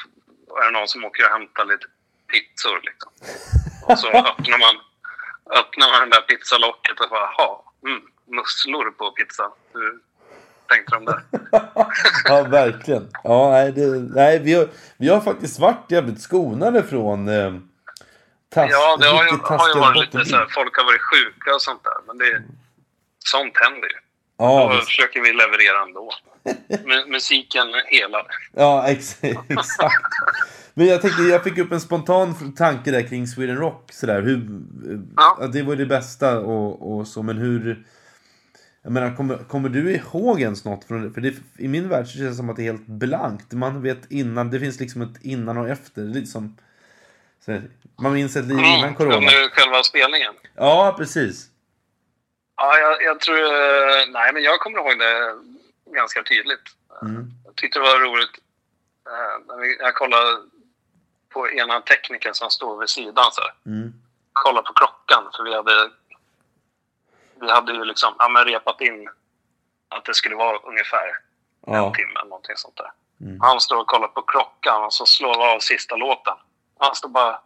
är det någon som åker och hämtar lite pizzor liksom. Och så öppnar man, öppnar man det där pizzalocket och bara, jaha, mm, musslor på pizza. Hur tänkte de där? ja, verkligen. Ja, nej, det, nej vi, har, vi har faktiskt varit jävligt skonade från eh, task, Ja, det har ju, har ju varit lite så här, folk har varit sjuka och sånt där. Men det, sånt händer ju. Ja, Då visst. försöker vi leverera ändå. Musiken helar. ja ex exakt. Men jag tänkte, jag fick upp en spontan tanke där kring Sweden Rock sådär. Hur, Ja. ja. Det var det bästa och, och så, men hur... Jag menar, kommer, kommer du ihåg ens något från? För det, i min värld så känns det som att det är helt blankt. Man vet innan, det finns liksom ett innan och efter. Lite som... Så, man minns ett liv innan corona. Under själva spelningen. Ja, precis. Ja, jag, jag tror... eh, Nej, men jag kommer ihåg det ganska tydligt. Mm. Jag tyckte det var roligt. eh, när Jag kollade på ena tekniken som stod vid sidan så. Mm. Kolla på klockan, för vi hade... Vi hade ju liksom ja, men repat in att det skulle vara ungefär en Ja. timme eller någonting sånt där. Mm. Han står och kollar på klockan och så slår vi av sista låten. Han står bara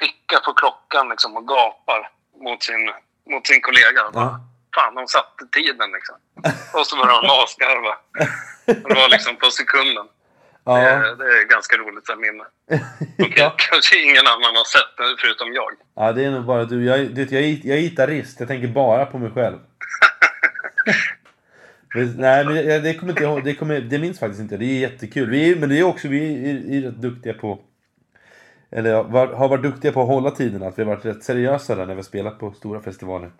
pickar på klockan liksom och gapar mot sin, mot sin kollega. Ja. Fan, de satte tiden liksom. Och så började de asgarva. Det var liksom på sekunden. Ja. Det, det är ganska roligt att minne. Och ja. kanske ingen annan har sett det förutom jag. ja, det är nog bara du. Jag, du jag, jag är gitarrist, jag tänker bara på mig själv. Men, Nej, men jag- det kommer inte ihåg. Det, kommer, det minns faktiskt inte. Det är jättekul. Vi är, men det är också, vi är, är rätt duktiga på... Eller var, har varit duktiga på att hålla tiderna. Att vi har varit rätt seriösa där när vi har spelat på stora festivaler.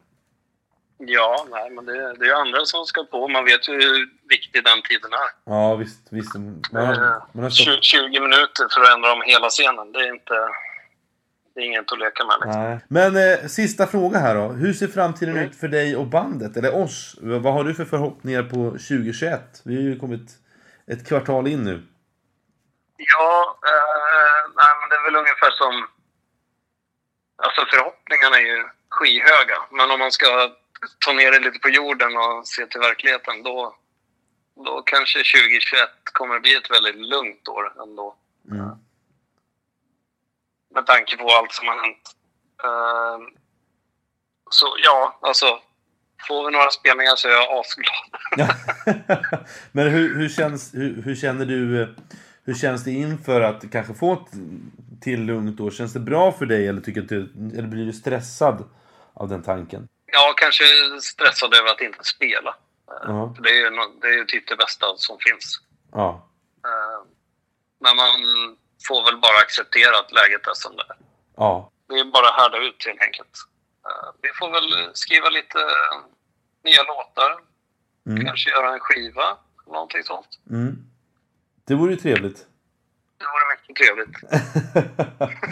Ja, nej, men det, det är ju andra som ska på. Man vet ju hur viktig den tiden är. Ja, visst. visst man, har, man har Eh, stått, 20, 20 minuter för att ändra om hela scenen. Det är inte... Det är inget att leka med. Liksom. nej. Men eh, sista fråga här då. Hur ser framtiden ut för dig och bandet? Eller oss? Vad har du för förhoppningar på 2021? Vi har ju kommit ett kvartal in nu. Ja, eh, nej, men det är väl ungefär som... Alltså förhoppningarna är ju skyhöga. Men om man ska tar ner det lite på jorden och ser till verkligheten, då, då kanske 2021 kommer att bli ett väldigt lugnt år ändå. Mm. Med tanke på allt som har hänt. Ehm, så ja, alltså. Får vi några spelningar så är jag asglad. Men hur, hur, känns, hur, hur känner du... Hur känns det inför att kanske få ett till lugnt år? Känns det bra för dig eller, tycker du, eller blir du stressad av den tanken? Jag kanske stressad över att inte spela. Ja. för Det är ju det är ju typ det bästa som finns. Ja. Eh, Men man får väl bara acceptera att läget är som det är. Ja. Det är bara att härda ut helt enkelt. Eh, Vi får väl skriva lite eh, nya låtar. Mm. Kanske göra en skiva. Någonting sånt. Mm. Det vore ju trevligt. Det vore mycket trevligt.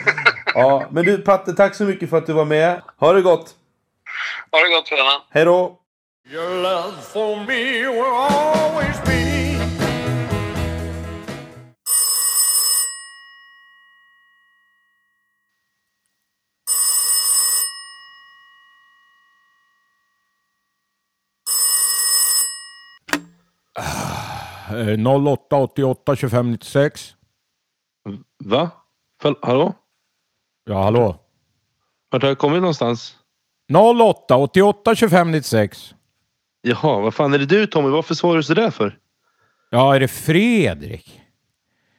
ja, men du Patte, tack så mycket för att du var med. Ha det gott! Ha det gott vänner. Hej då! Your love for me will always be. Eh, 08 88 25 96. Va? Hallå? Ja, hallå? Vart har jag kommit någonstans? 08 88 25 96. Jaha, vad fan är det du Tommy? Varför svarar du sådär för? Ja, är det Fredrik?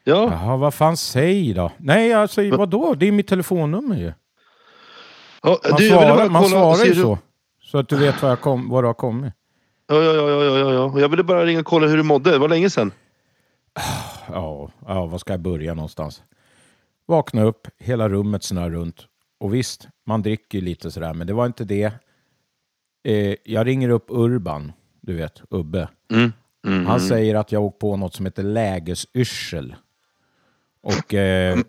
Ja, Jaha, vad fan säg då? Nej, alltså vadå? Det är mitt telefonnummer ju. ja Man du, svarar, man kolla och svarar ju hur- så. Så att du vet var, jag kom, var du har kommit. Ja, ja, ja, ja, ja, ja. Jag ville bara ringa och kolla hur du mådde. Det var länge sedan. Ja, ja, var ska jag börja någonstans? Vakna upp, hela rummet snurrar runt. Och visst, man dricker ju lite sådär, men det var inte det. Eh, jag ringer upp Urban, du vet, Ubbe. Mm. Mm. Han säger att jag åkt på något som heter lägesyrsel. Och, eh,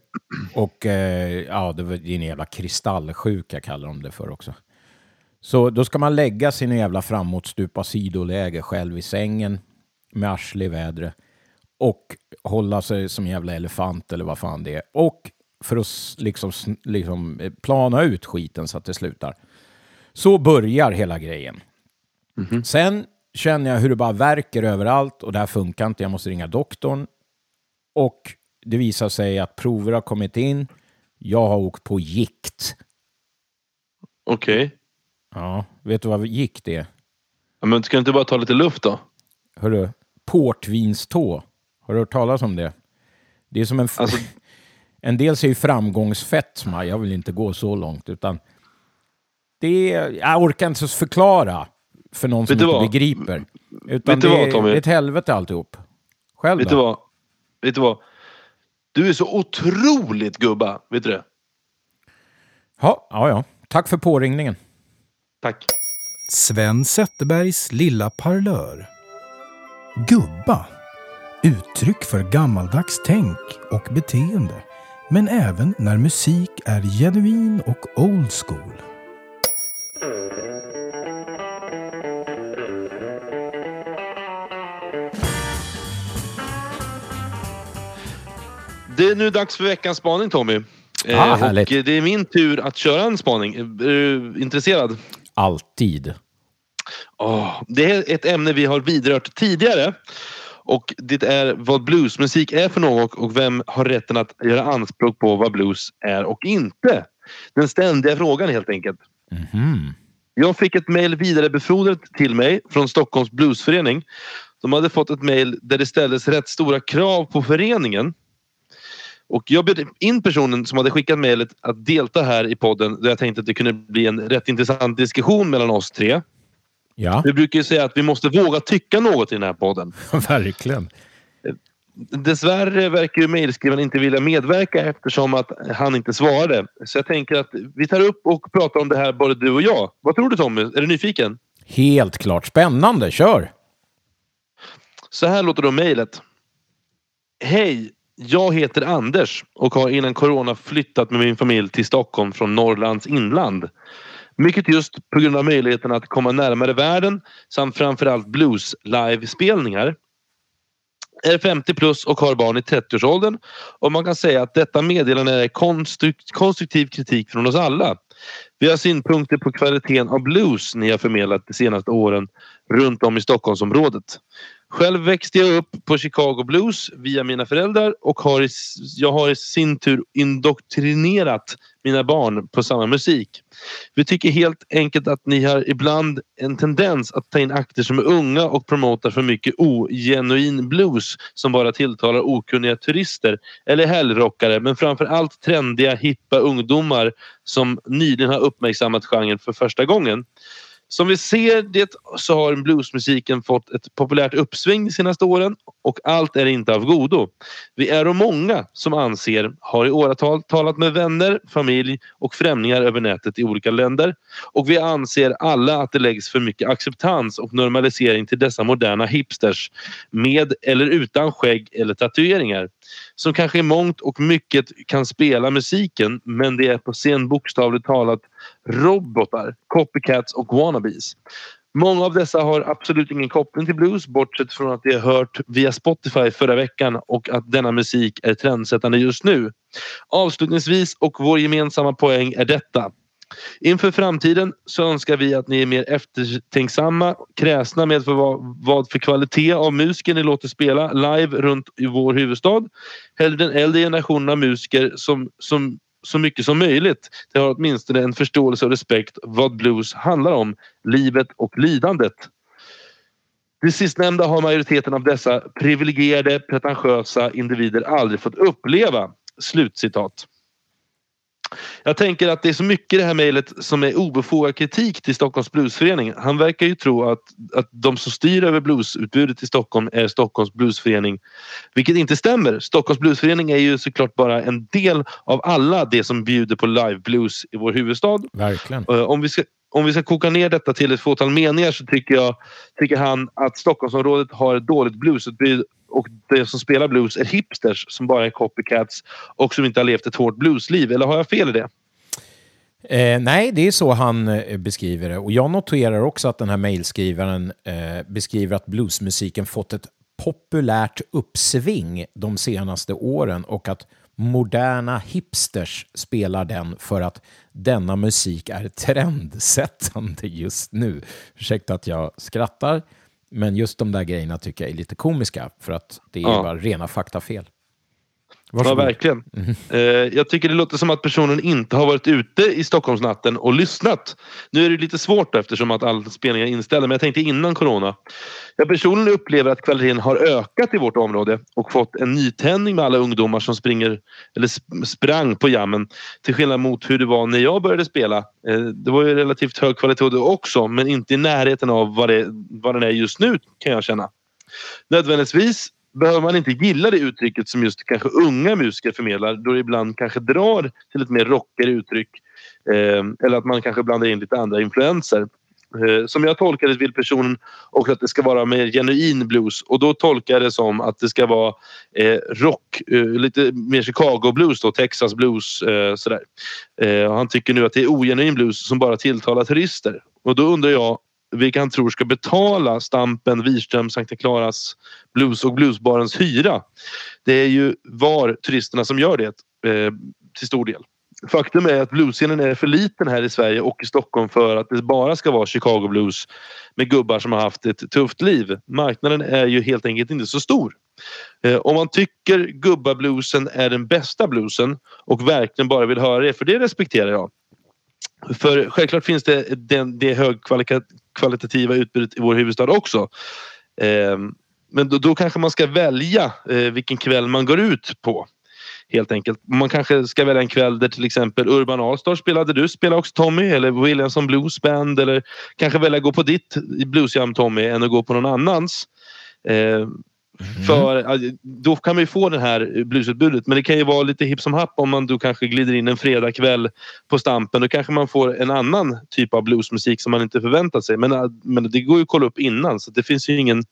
och eh, ja, det var din jävla kristallsjuka kallar de det för också. Så då ska man lägga sin jävla framåtstupa sidoläge själv i sängen med arsle i vädret och hålla sig som jävla elefant eller vad fan det är. Och för att liksom, liksom eh, plana ut skiten så att det slutar. Så börjar hela grejen. Sen känner jag hur det bara verkar överallt och det här funkar inte. Jag måste ringa doktorn. Och det visar sig att prover har kommit in. Jag har åkt på gikt. Okej. Ja, vet du vad gikt är? Ja, men ska du inte bara ta lite luft då? Hörru, portvinstå. Har du hört talas om det? Det är som en... Alltså- En del säger framgångsfetma. Jag vill inte gå så långt, utan... Det är... Jag orkar inte förklara för någon som inte vad? begriper. Utan det, vad, är- Tommy? det är ett helvete alltihop. Själv Vet då? du vad? Vet du vad? Du är så otroligt gubba. Vet du det? Ja, ja, ja. Tack för påringningen. Tack. Sven Zetterbergs lilla parlör. Gubba. Uttryck för gammaldags tänk och beteende. Men även när musik är genuin och old school. Det är nu dags för veckans spaning Tommy. Ah, och härligt. det är min tur att köra en spaning. Är du intresserad? Alltid. Åh, det är ett ämne vi har vidrört tidigare. Och det är vad bluesmusik är för något och vem har rätten att göra anspråk på vad blues är och inte. Den ständiga frågan helt enkelt. Mhm. Jag fick ett mejl vidarebefordrat till mig från Stockholms bluesförening. De hade fått ett mejl där det ställdes rätt stora krav på föreningen. Och jag bjöd in personen som hade skickat mejlet att delta här i podden där jag tänkte att det kunde bli en rätt intressant diskussion mellan oss tre. Ja, Vi brukar ju säga att vi måste våga tycka något i den här podden. verkligen. Dessvärre verkar ju mejlskrivaren inte vilja medverka eftersom att han inte svarade. Så jag tänker att vi tar upp och pratar om det här både du och jag. Vad tror du Tommy? Är du nyfiken? Helt klart spännande. Kör! Så här låter då mejlet. Hej! Jag heter Anders och har innan corona flyttat med min familj till Stockholm från Norrlands inland. Mycket just på grund av möjligheten att komma närmare världen samt framförallt blues livespelningar. Är 50 plus och har barn i 30-årsåldern och man kan säga att detta meddelande är konstruktiv kritik från oss alla. Vi har synpunkter på kvaliteten av blues ni har förmedlat de senaste åren runt om i Stockholmsområdet. Själv växte jag upp på Chicago Blues via mina föräldrar och har i, jag har i sin tur indoktrinerat mina barn på samma musik. Vi tycker helt enkelt att ni har ibland en tendens att ta in akter som är unga och promotar för mycket ogenuin blues som bara tilltalar okunniga turister eller helgrockare men framför allt trendiga, hippa ungdomar som nyligen har uppmärksammat genren för första gången. Som vi ser det så har bluesmusiken fått ett populärt uppsving de senaste åren och allt är inte av godo. Vi är och många som anser, har i åratal talat med vänner, familj och främlingar över nätet i olika länder och vi anser alla att det läggs för mycket acceptans och normalisering till dessa moderna hipsters med eller utan skägg eller tatueringar som kanske i mångt och mycket kan spela musiken men det är på scen bokstavligt talat robotar, copycats och wannabes. Många av dessa har absolut ingen koppling till blues bortsett från att de har hört via Spotify förra veckan och att denna musik är trendsättande just nu. Avslutningsvis och vår gemensamma poäng är detta. Inför framtiden så önskar vi att ni är mer eftertänksamma, kräsna med för vad, vad för kvalitet av musiker ni låter spela live runt i vår huvudstad. Hellre den äldre generationen av musiker som, som så mycket som möjligt. Det har åtminstone en förståelse och respekt vad blues handlar om, livet och lidandet. Det sistnämnda har majoriteten av dessa privilegierade, pretentiösa individer aldrig fått uppleva. Slutcitat. Jag tänker att det är så mycket i det här mejlet som är obefogad kritik till Stockholms bluesförening. Han verkar ju tro att, att de som styr över bluesutbudet i Stockholm är Stockholms bluesförening. Vilket inte stämmer. Stockholms bluesförening är ju såklart bara en del av alla det som bjuder på liveblues i vår huvudstad. Verkligen. Eh, Om vi ska om vi ska koka ner detta till ett fåtal meningar så tycker, jag, tycker han att Stockholmsområdet har ett dåligt bluesutbud och de som spelar blues är hipsters som bara är copycats och som inte har levt ett hårt bluesliv. Eller har jag fel i det? Eh, nej, det är så han eh, beskriver det. Och jag noterar också att den här mejlskrivaren eh, beskriver att bluesmusiken fått ett populärt uppsving de senaste åren och att moderna hipsters spelar den för att denna musik är trendsättande just nu. Ursäkta att jag skrattar, men just de där grejerna tycker jag är lite komiska för att det är Ja. bara rena faktafel. Ja, Varsågod. verkligen. Eh, jag tycker det låter som att personen inte har varit ute i Stockholmsnatten och lyssnat. Nu är det lite svårt då, eftersom att alla spelningar är inställda, men jag tänkte innan corona. Jag personligen upplever att kvaliteten har ökat i vårt område och fått en nytändning med alla ungdomar som springer eller sp- sprang på jammen. Till skillnad mot hur det var när jag började spela. Eh, det var ju relativt hög kvalitet då också, men inte i närheten av vad, det, vad den är just nu kan jag känna. Nödvändigtvis behöver man inte gilla det uttrycket som just kanske unga musiker förmedlar då det ibland kanske drar till ett mer rockigare uttryck. Eh, eller att man kanske blandar in lite andra influenser. Eh, som jag tolkar det vill personen också att det ska vara mer genuin blues och då tolkar jag det som att det ska vara eh, rock, eh, lite mer Chicago blues då, Texas blues eh, sådär. Eh, och han tycker nu att det är ogenuin blues som bara tilltalar turister. Och då undrar jag vilka han tror ska betala Stampen, Wirström, Sankta Klaras blues och bluesbarens hyra. Det är ju var turisterna som gör det eh, till stor del. Faktum är att bluesscenen är för liten här i Sverige och i Stockholm för att det bara ska vara Chicago blues med gubbar som har haft ett tufft liv. Marknaden är ju helt enkelt inte så stor. Eh, om man tycker gubbabluesen är den bästa bluesen och verkligen bara vill höra det, för det respekterar jag. För självklart finns det den, det högkvalitativa utbudet i vår huvudstad också. Eh, men då, då kanske man ska välja eh, vilken kväll man går ut på. Helt enkelt. Man kanske ska välja en kväll där till exempel Urban Allstar spelade du, spelar också Tommy eller Williamson Blues Band eller kanske välja att gå på ditt bluesjam Tommy än att gå på någon annans. Eh, för ja, då kan man ju få det här bluesutbudet men det kan ju vara lite hipp som happ om man då kanske glider in en fredagkväll på Stampen. Då kanske man får en annan typ av bluesmusik som man inte förväntat sig. Men, men det går ju att kolla upp innan så det finns ju ingen...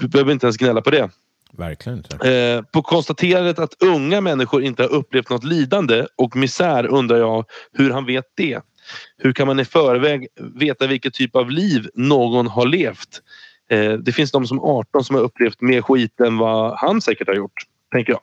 Vi behöver inte ens gnälla på det. Verkligen inte. Eh, på konstaterandet att unga människor inte har upplevt något lidande och misär undrar jag hur han vet det. Hur kan man i förväg veta vilken typ av liv någon har levt? Eh, det finns de som 18 som har upplevt mer skit än vad han säkert har gjort, tänker jag.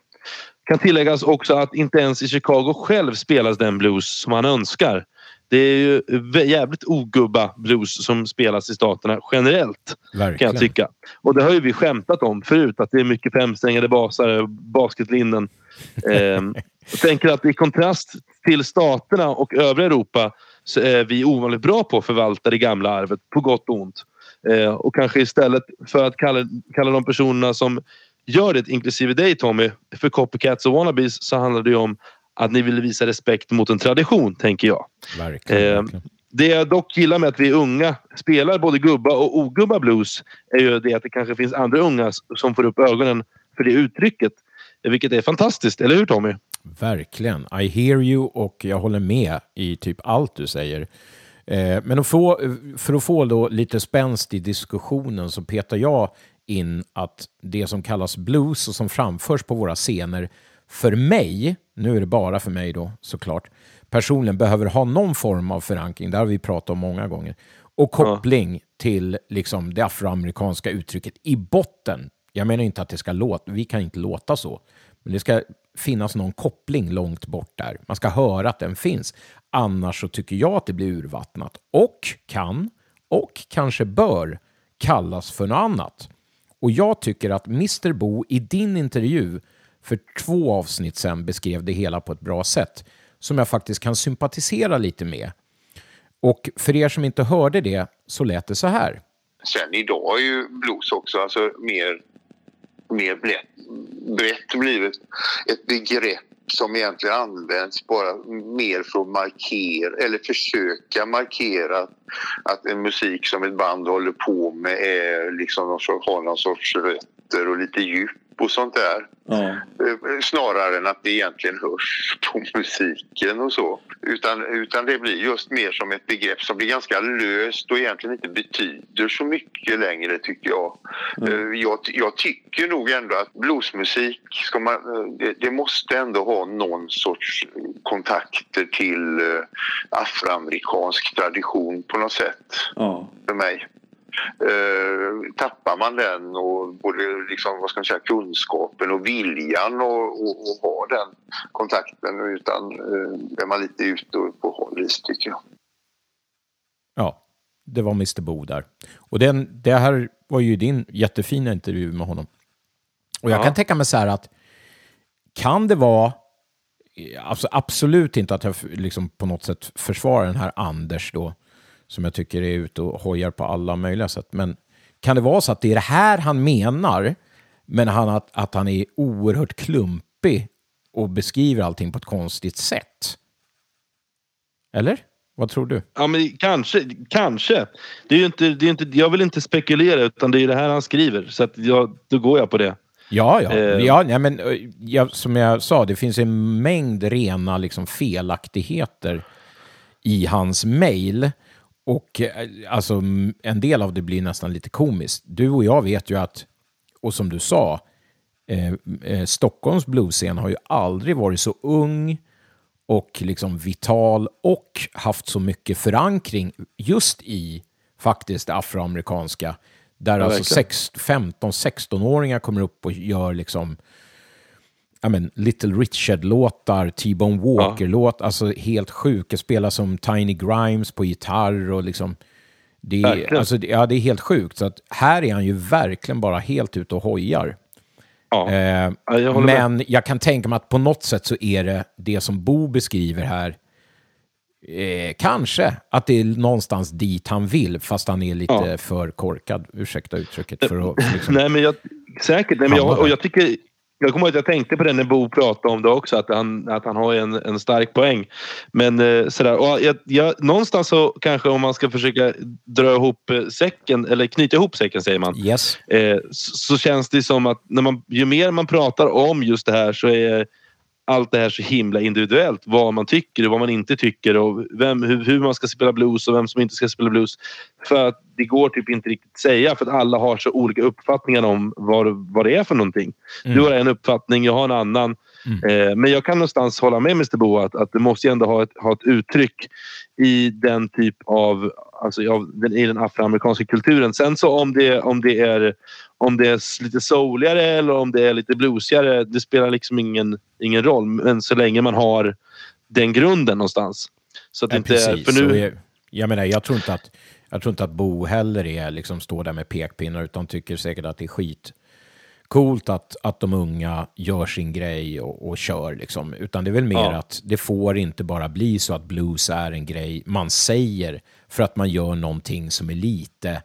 Kan tilläggas också att inte ens i Chicago själv spelas den blues som han önskar. Det är ju jävligt ogubba blues som spelas i staterna generellt. Kan Verkligen. jag tycka. Och det har ju vi skämtat om förut. Att det är mycket femsträngade basar, basketlinnen. Ehm, jag tänker att i kontrast till staterna och övriga Europa så är vi ovanligt bra på att förvalta det gamla arvet, på gott och ont. Eh, och kanske istället för att kalla, kalla de personerna som gör det, inklusive dig Tommy, för copycats och wannabes så handlar det ju om att ni vill visa respekt mot en tradition, tänker jag. Verkligen, Eh, verkligen. Det jag dock gillar med att vi unga spelar både gubba och ogubba blues är ju det att det kanske finns andra unga som får upp ögonen för det uttrycket. Vilket är fantastiskt, eller hur Tommy? Verkligen. I hear you och jag håller med i typ allt du säger. Eh, men få, för att få då lite spänst i diskussionen så petar jag in att det som kallas blues och som framförs på våra scener för mig, nu är det bara för mig då såklart, personligen behöver ha någon form av förankring, det har vi pratat om många gånger, och koppling till liksom det afroamerikanska uttrycket i botten. Jag menar inte att det ska låta, vi kan inte låta så, men det ska finnas någon koppling långt bort där. Man ska höra att den finns. Annars så tycker jag att det blir urvattnat och kan och kanske bör kallas för något annat. Och jag tycker att Mr. Bo i din intervju för två avsnitt sedan beskrev det hela på ett bra sätt som jag faktiskt kan sympatisera lite med. Och för er som inte hörde det så lät det så här. Sen idag är ju blues också alltså mer, mer brett, brett blivit ett begrepp som egentligen används bara mer för att markera eller försöka markera att, att en musik som ett band håller på med är liksom någon sorts, har någon sorts rötter och lite djup och sånt där. Ja. Eh, Snarare än att det egentligen hörs på musiken och så. Utan, utan det blir just mer som ett begrepp som blir ganska löst och egentligen inte betyder så mycket längre tycker jag. Eh, Jag, jag tycker nog ändå att bluesmusik, ska man, eh, det, det måste ändå ha någon sorts kontakter till afroamerikansk tradition på något sätt Ja. för mig. Eh, tappar man den och både liksom, vad ska man säga, kunskapen och viljan och, och, och ha den kontakten utan eh, är man lite ute på håll tycker jag. Ja, det var Mr. Bo där. Och den, det här var ju din jättefina intervju med honom. Och jag Ja. kan tänka mig så här att kan det vara, alltså absolut inte att jag liksom på något sätt försvarar den här Anders då, som jag tycker är ute och hojar på alla möjliga sätt, men kan det vara så att det är det här han menar, men han, att, att han är oerhört klumpig och beskriver allting på ett konstigt sätt? Eller? Vad tror du? Ja, men kanske. kanske. Det är ju inte, det är inte, jag vill inte spekulera, utan det är det här han skriver. Så att jag, då går jag på det. Ja, ja. Eh. ja nej, men, eh, ja som jag sa, det finns en mängd rena liksom, felaktigheter i hans mejl. Och eh, alltså, en del av det blir nästan lite komiskt. Du och jag vet ju att, och som du sa, eh, eh, Stockholms bluesscen har ju aldrig varit så ung och liksom vital och haft så mycket förankring just i faktiskt det afroamerikanska. Där alltså verkligen. sex- 15-16-åringar kommer upp och gör liksom ja, men, Little Richard-låtar, T-Bone Walker-låt, alltså helt sjuka, spelar som Tiny Grimes på gitarr och liksom det är, alltså, ja, det är helt sjukt. Så att här är han ju verkligen bara helt ute och hojar. Ja. Eh, Ja, jag håller med. men jag kan tänka mig att på något sätt så är det det som Bo beskriver här. Eh, kanske att det är någonstans dit han vill, fast han är lite Ja. för korkad, ursäkta uttrycket. För att, för liksom, Nej, men jag, säkert. Nej, men jag, och jag, tycker, jag kommer ihåg att jag tänkte på det när Bo pratade om det också, att han, att han har en, en stark poäng. Men eh, sådär, och jag, jag, någonstans så kanske om man ska försöka dra ihop eh, säcken, eller knyta ihop säcken säger man, yes. eh, så, så känns det som att när man, ju mer man pratar om just det här så är allt det här så himla individuellt. Vad man tycker och vad man inte tycker och vem, hur, hur man ska spela blues och vem som inte ska spela blues. För att det går typ inte riktigt att säga för att alla har så olika uppfattningar om vad, vad det är för någonting. Du har en uppfattning, jag har en annan. Eh, men jag kan någonstans hålla med Mr Bo att, att det måste ändå ha ett, ha ett uttryck i den typ av, alltså den, i den afroamerikanska kulturen. Sen så om det, om det är om det är lite souligare eller om det är lite bluesigare, det spelar liksom ingen, ingen roll. Men så länge man har den grunden någonstans Så att Ja, inte precis. för nu, jag, jag menar, jag tror inte att, jag tror inte att Bo heller är, liksom, står där med pekpinnar, utan tycker säkert att det är skit coolt att, att de unga gör sin grej och, och kör. Liksom. Utan det är väl mer Ja. att det får inte bara bli så att blues är en grej man säger för att man gör någonting som är lite,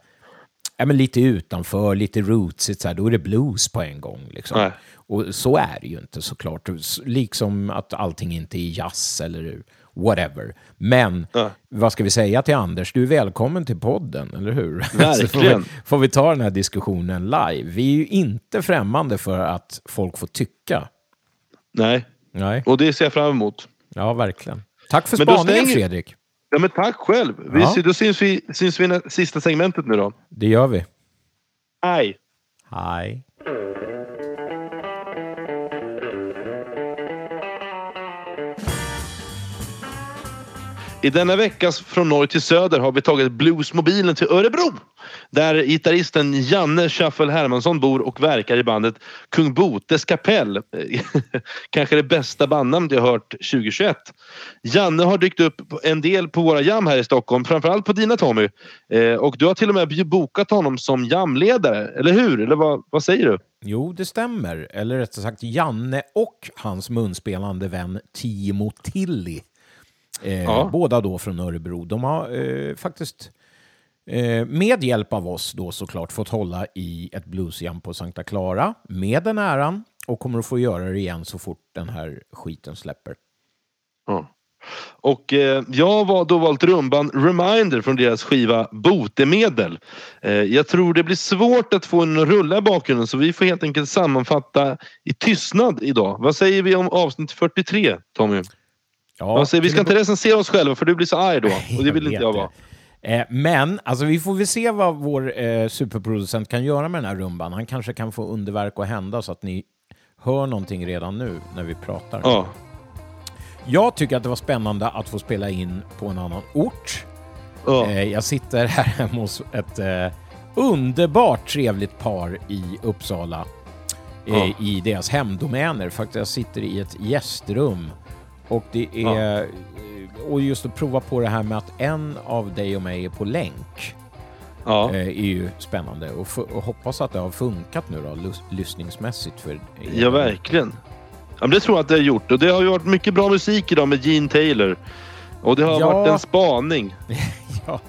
ja, men lite utanför, lite rootsigt, så här, då är det blues på en gång. Liksom. Nej. Och så är det ju inte såklart. Liksom att allting inte är jazz eller whatever. Men Ja. vad ska vi säga till Anders? Du är välkommen till podden, eller hur? Så får, vi, Verkligen. får vi ta den här diskussionen live. Vi är ju inte främmande för att folk får tycka. nej. Nej, Och det ser jag fram emot. ja verkligen. Tack för spaningen stänger- Fredrik. Ja, men tack själv. Vi, Ja. Då syns vi, syns vi i sista segmentet nu då. Det gör vi. Hej! Hej. I denna veckas Från norr till söder har vi tagit bluesmobilen till Örebro. Där gitarristen Janne Schaffel Hermansson bor och verkar i bandet Kung Botes kapell. Kanske det bästa bandnamnet jag hört 2021. Janne har dykt upp en del på våra jam här i Stockholm, framförallt på dina Tommy. Eh, och du har till och med bokat honom som jamledare, eller hur? Eller vad, vad säger du? Jo, det stämmer. Eller rättare sagt Janne och hans munspelande vän Timo Tilly. Eh, Ja. Båda då från Örebro. De har eh, faktiskt eh, med hjälp av oss då såklart fått hålla i ett bluesjam på Sankta Clara med den äran och kommer att få göra det igen så fort den här skiten släpper. Ja. Och eh, jag har då valt rumban Reminder från deras skiva Botemedel. Eh, jag tror det blir svårt att få en rulla i bakgrunden så vi får helt enkelt sammanfatta i tystnad idag. Vad säger vi om avsnitt 43 Tommy? Ja, säger, vi ska inte recensera oss själva för du blir så arg då och det vill inte vet jag vara. Eh, men alltså, vi får väl se vad vår eh, superproducent kan göra med den här rumban. Han kanske kan få underverk att hända så att ni hör någonting redan nu när vi pratar. Ja. Jag tycker att det var spännande att få spela in på en annan ort. Ja. Eh, jag sitter här hemma hos ett eh, underbart trevligt par i Uppsala. Eh, Ja. I deras hemdomäner. Faktiskt, jag sitter i ett gästrum. Och det är... eh, Och just att prova på det här med att en av dig och mig är på länk. Ja. Eh, är ju spännande. Och, och hoppas att det har funkat nu då, lys- lyssningsmässigt för er. ja, verkligen. Ja, men det tror jag att det har gjort och det har ju varit mycket bra musik idag med Gene Taylor. Och det har Ja. varit en spaning. Ja,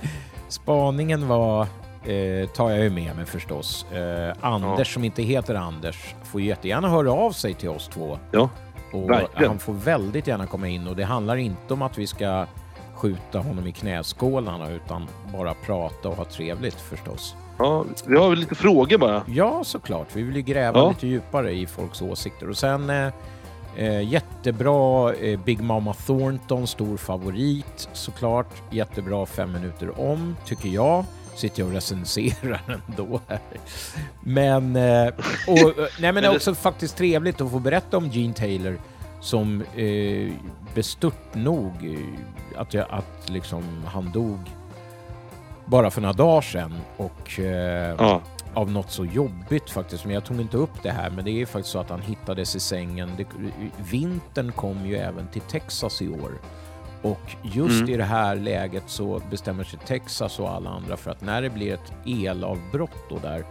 spaningen var, eh, tar jag ju med mig förstås. Eh, Anders Ja. som inte heter Anders får jättegärna höra av sig till oss två. Ja, Och verkligen. han får väldigt gärna komma in och det handlar inte om att vi ska skjuta honom i knäskålarna utan bara prata och ha trevligt förstås. ja, vi har väl lite frågor bara. Ja, såklart. Vi vill ju gräva Ja. lite djupare i folks åsikter. Och sen eh, eh, jättebra eh, Big Mama Thornton, stor favorit såklart. Jättebra fem minuter om, tycker jag. Sitter jag och recenserar ändå här. Men, eh, och, eh, nej, men det är också faktiskt trevligt att få berätta om Gene Taylor som eh, bestört nog eh, att, jag, att liksom, han dog bara för några dagar sedan. Och eh, Ja. av något så jobbigt faktiskt. Men jag tog inte upp det här. Men det är faktiskt så att han hittades i sängen. Det, vintern kom ju även till Texas i år. Och just Mm. i det här läget så bestämmer sig Texas och alla andra för att när det blir ett elavbrott då där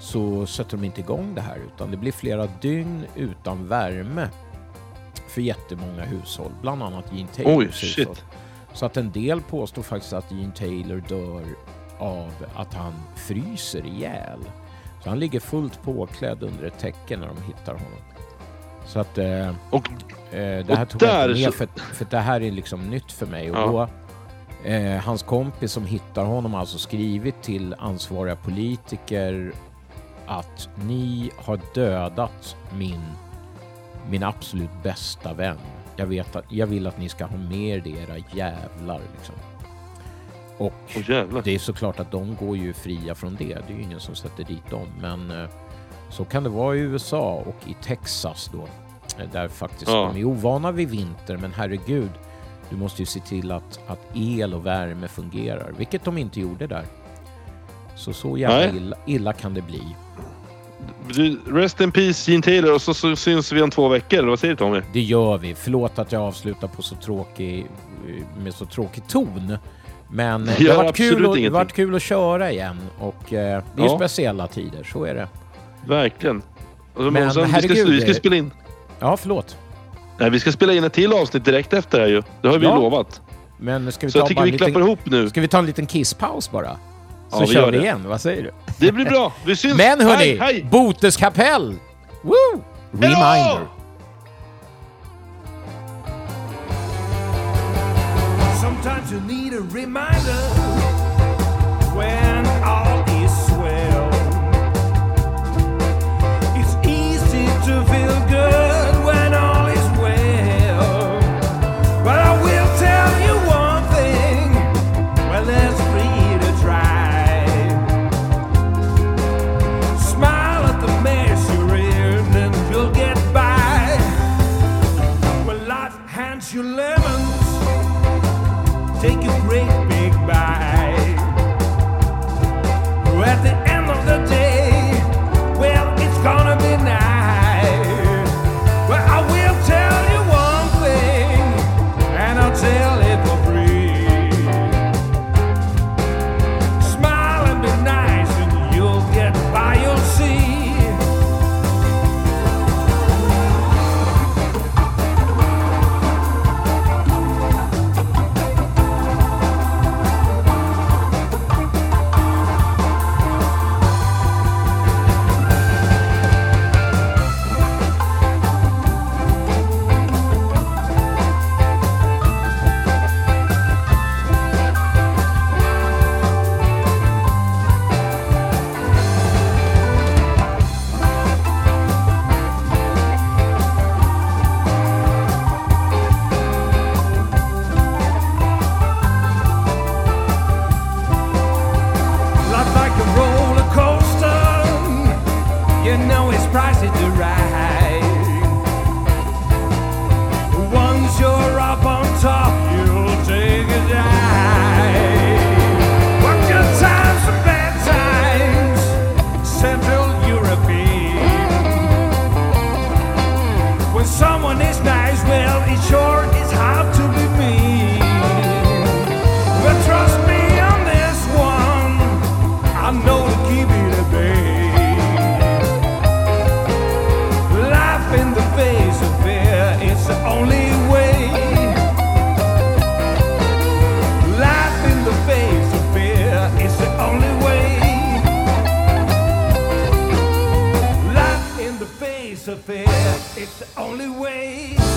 så sätter de inte igång det här utan det blir flera dygn utan värme för jättemånga hushåll, bland annat Gene Taylors Oj, hushåll. Så att en del påstår faktiskt att Gene Taylor dör av att han fryser ihjäl. Så han ligger fullt påklädd under ett täcke när de hittar honom. Så att eh, Och eh, det här tog jag där inte med för, för det här är liksom nytt för mig. Och Ja. då, eh, hans kompis som hittar honom har alltså skrivit till ansvariga politiker att ni har dödat min, min absolut bästa vän. Jag, vet att, jag vill att ni ska ha med er era jävlar. Liksom. Och jävlar. det är såklart att de går ju fria från det. Det är ju ingen som sätter dit dem. Men eh, så kan det vara i USA och i Texas då. eh, Där faktiskt Ja. de är ovana vid vinter. Men herregud, du måste ju se till att, att el och värme fungerar. Vilket de inte gjorde där. Så så jävla illa, illa kan det bli. Rest in peace Gene Taylor och så, så syns vi om två veckor. Vad säger du Tommy? Det gör vi. Förlåt att jag avslutar på så tråkig, med så tråkig ton. Men det Gör har varit kul, det ingenting. varit kul att köra igen. Och eh, det är Ja. speciella tider, så är det. Verkligen. Och så- Men sen, vi, ska, herregud, vi ska det- spela in... Ja, förlåt. Nej, vi ska spela in ett till avsnitt direkt efter här ju. Det har vi Ja. lovat. Men ska vi Så ta jag tycker bara vi en liten, klappar ihop nu. Ska vi ta en liten kisspaus bara? Så Ja, vi kör gör vi det. igen. Vad säger du? Det blir bra. Vi syns. Men hörni, Hej, hej! Boteskapell! Woo! Reminder. Sometimes you need a reminder when easy to It's the only way.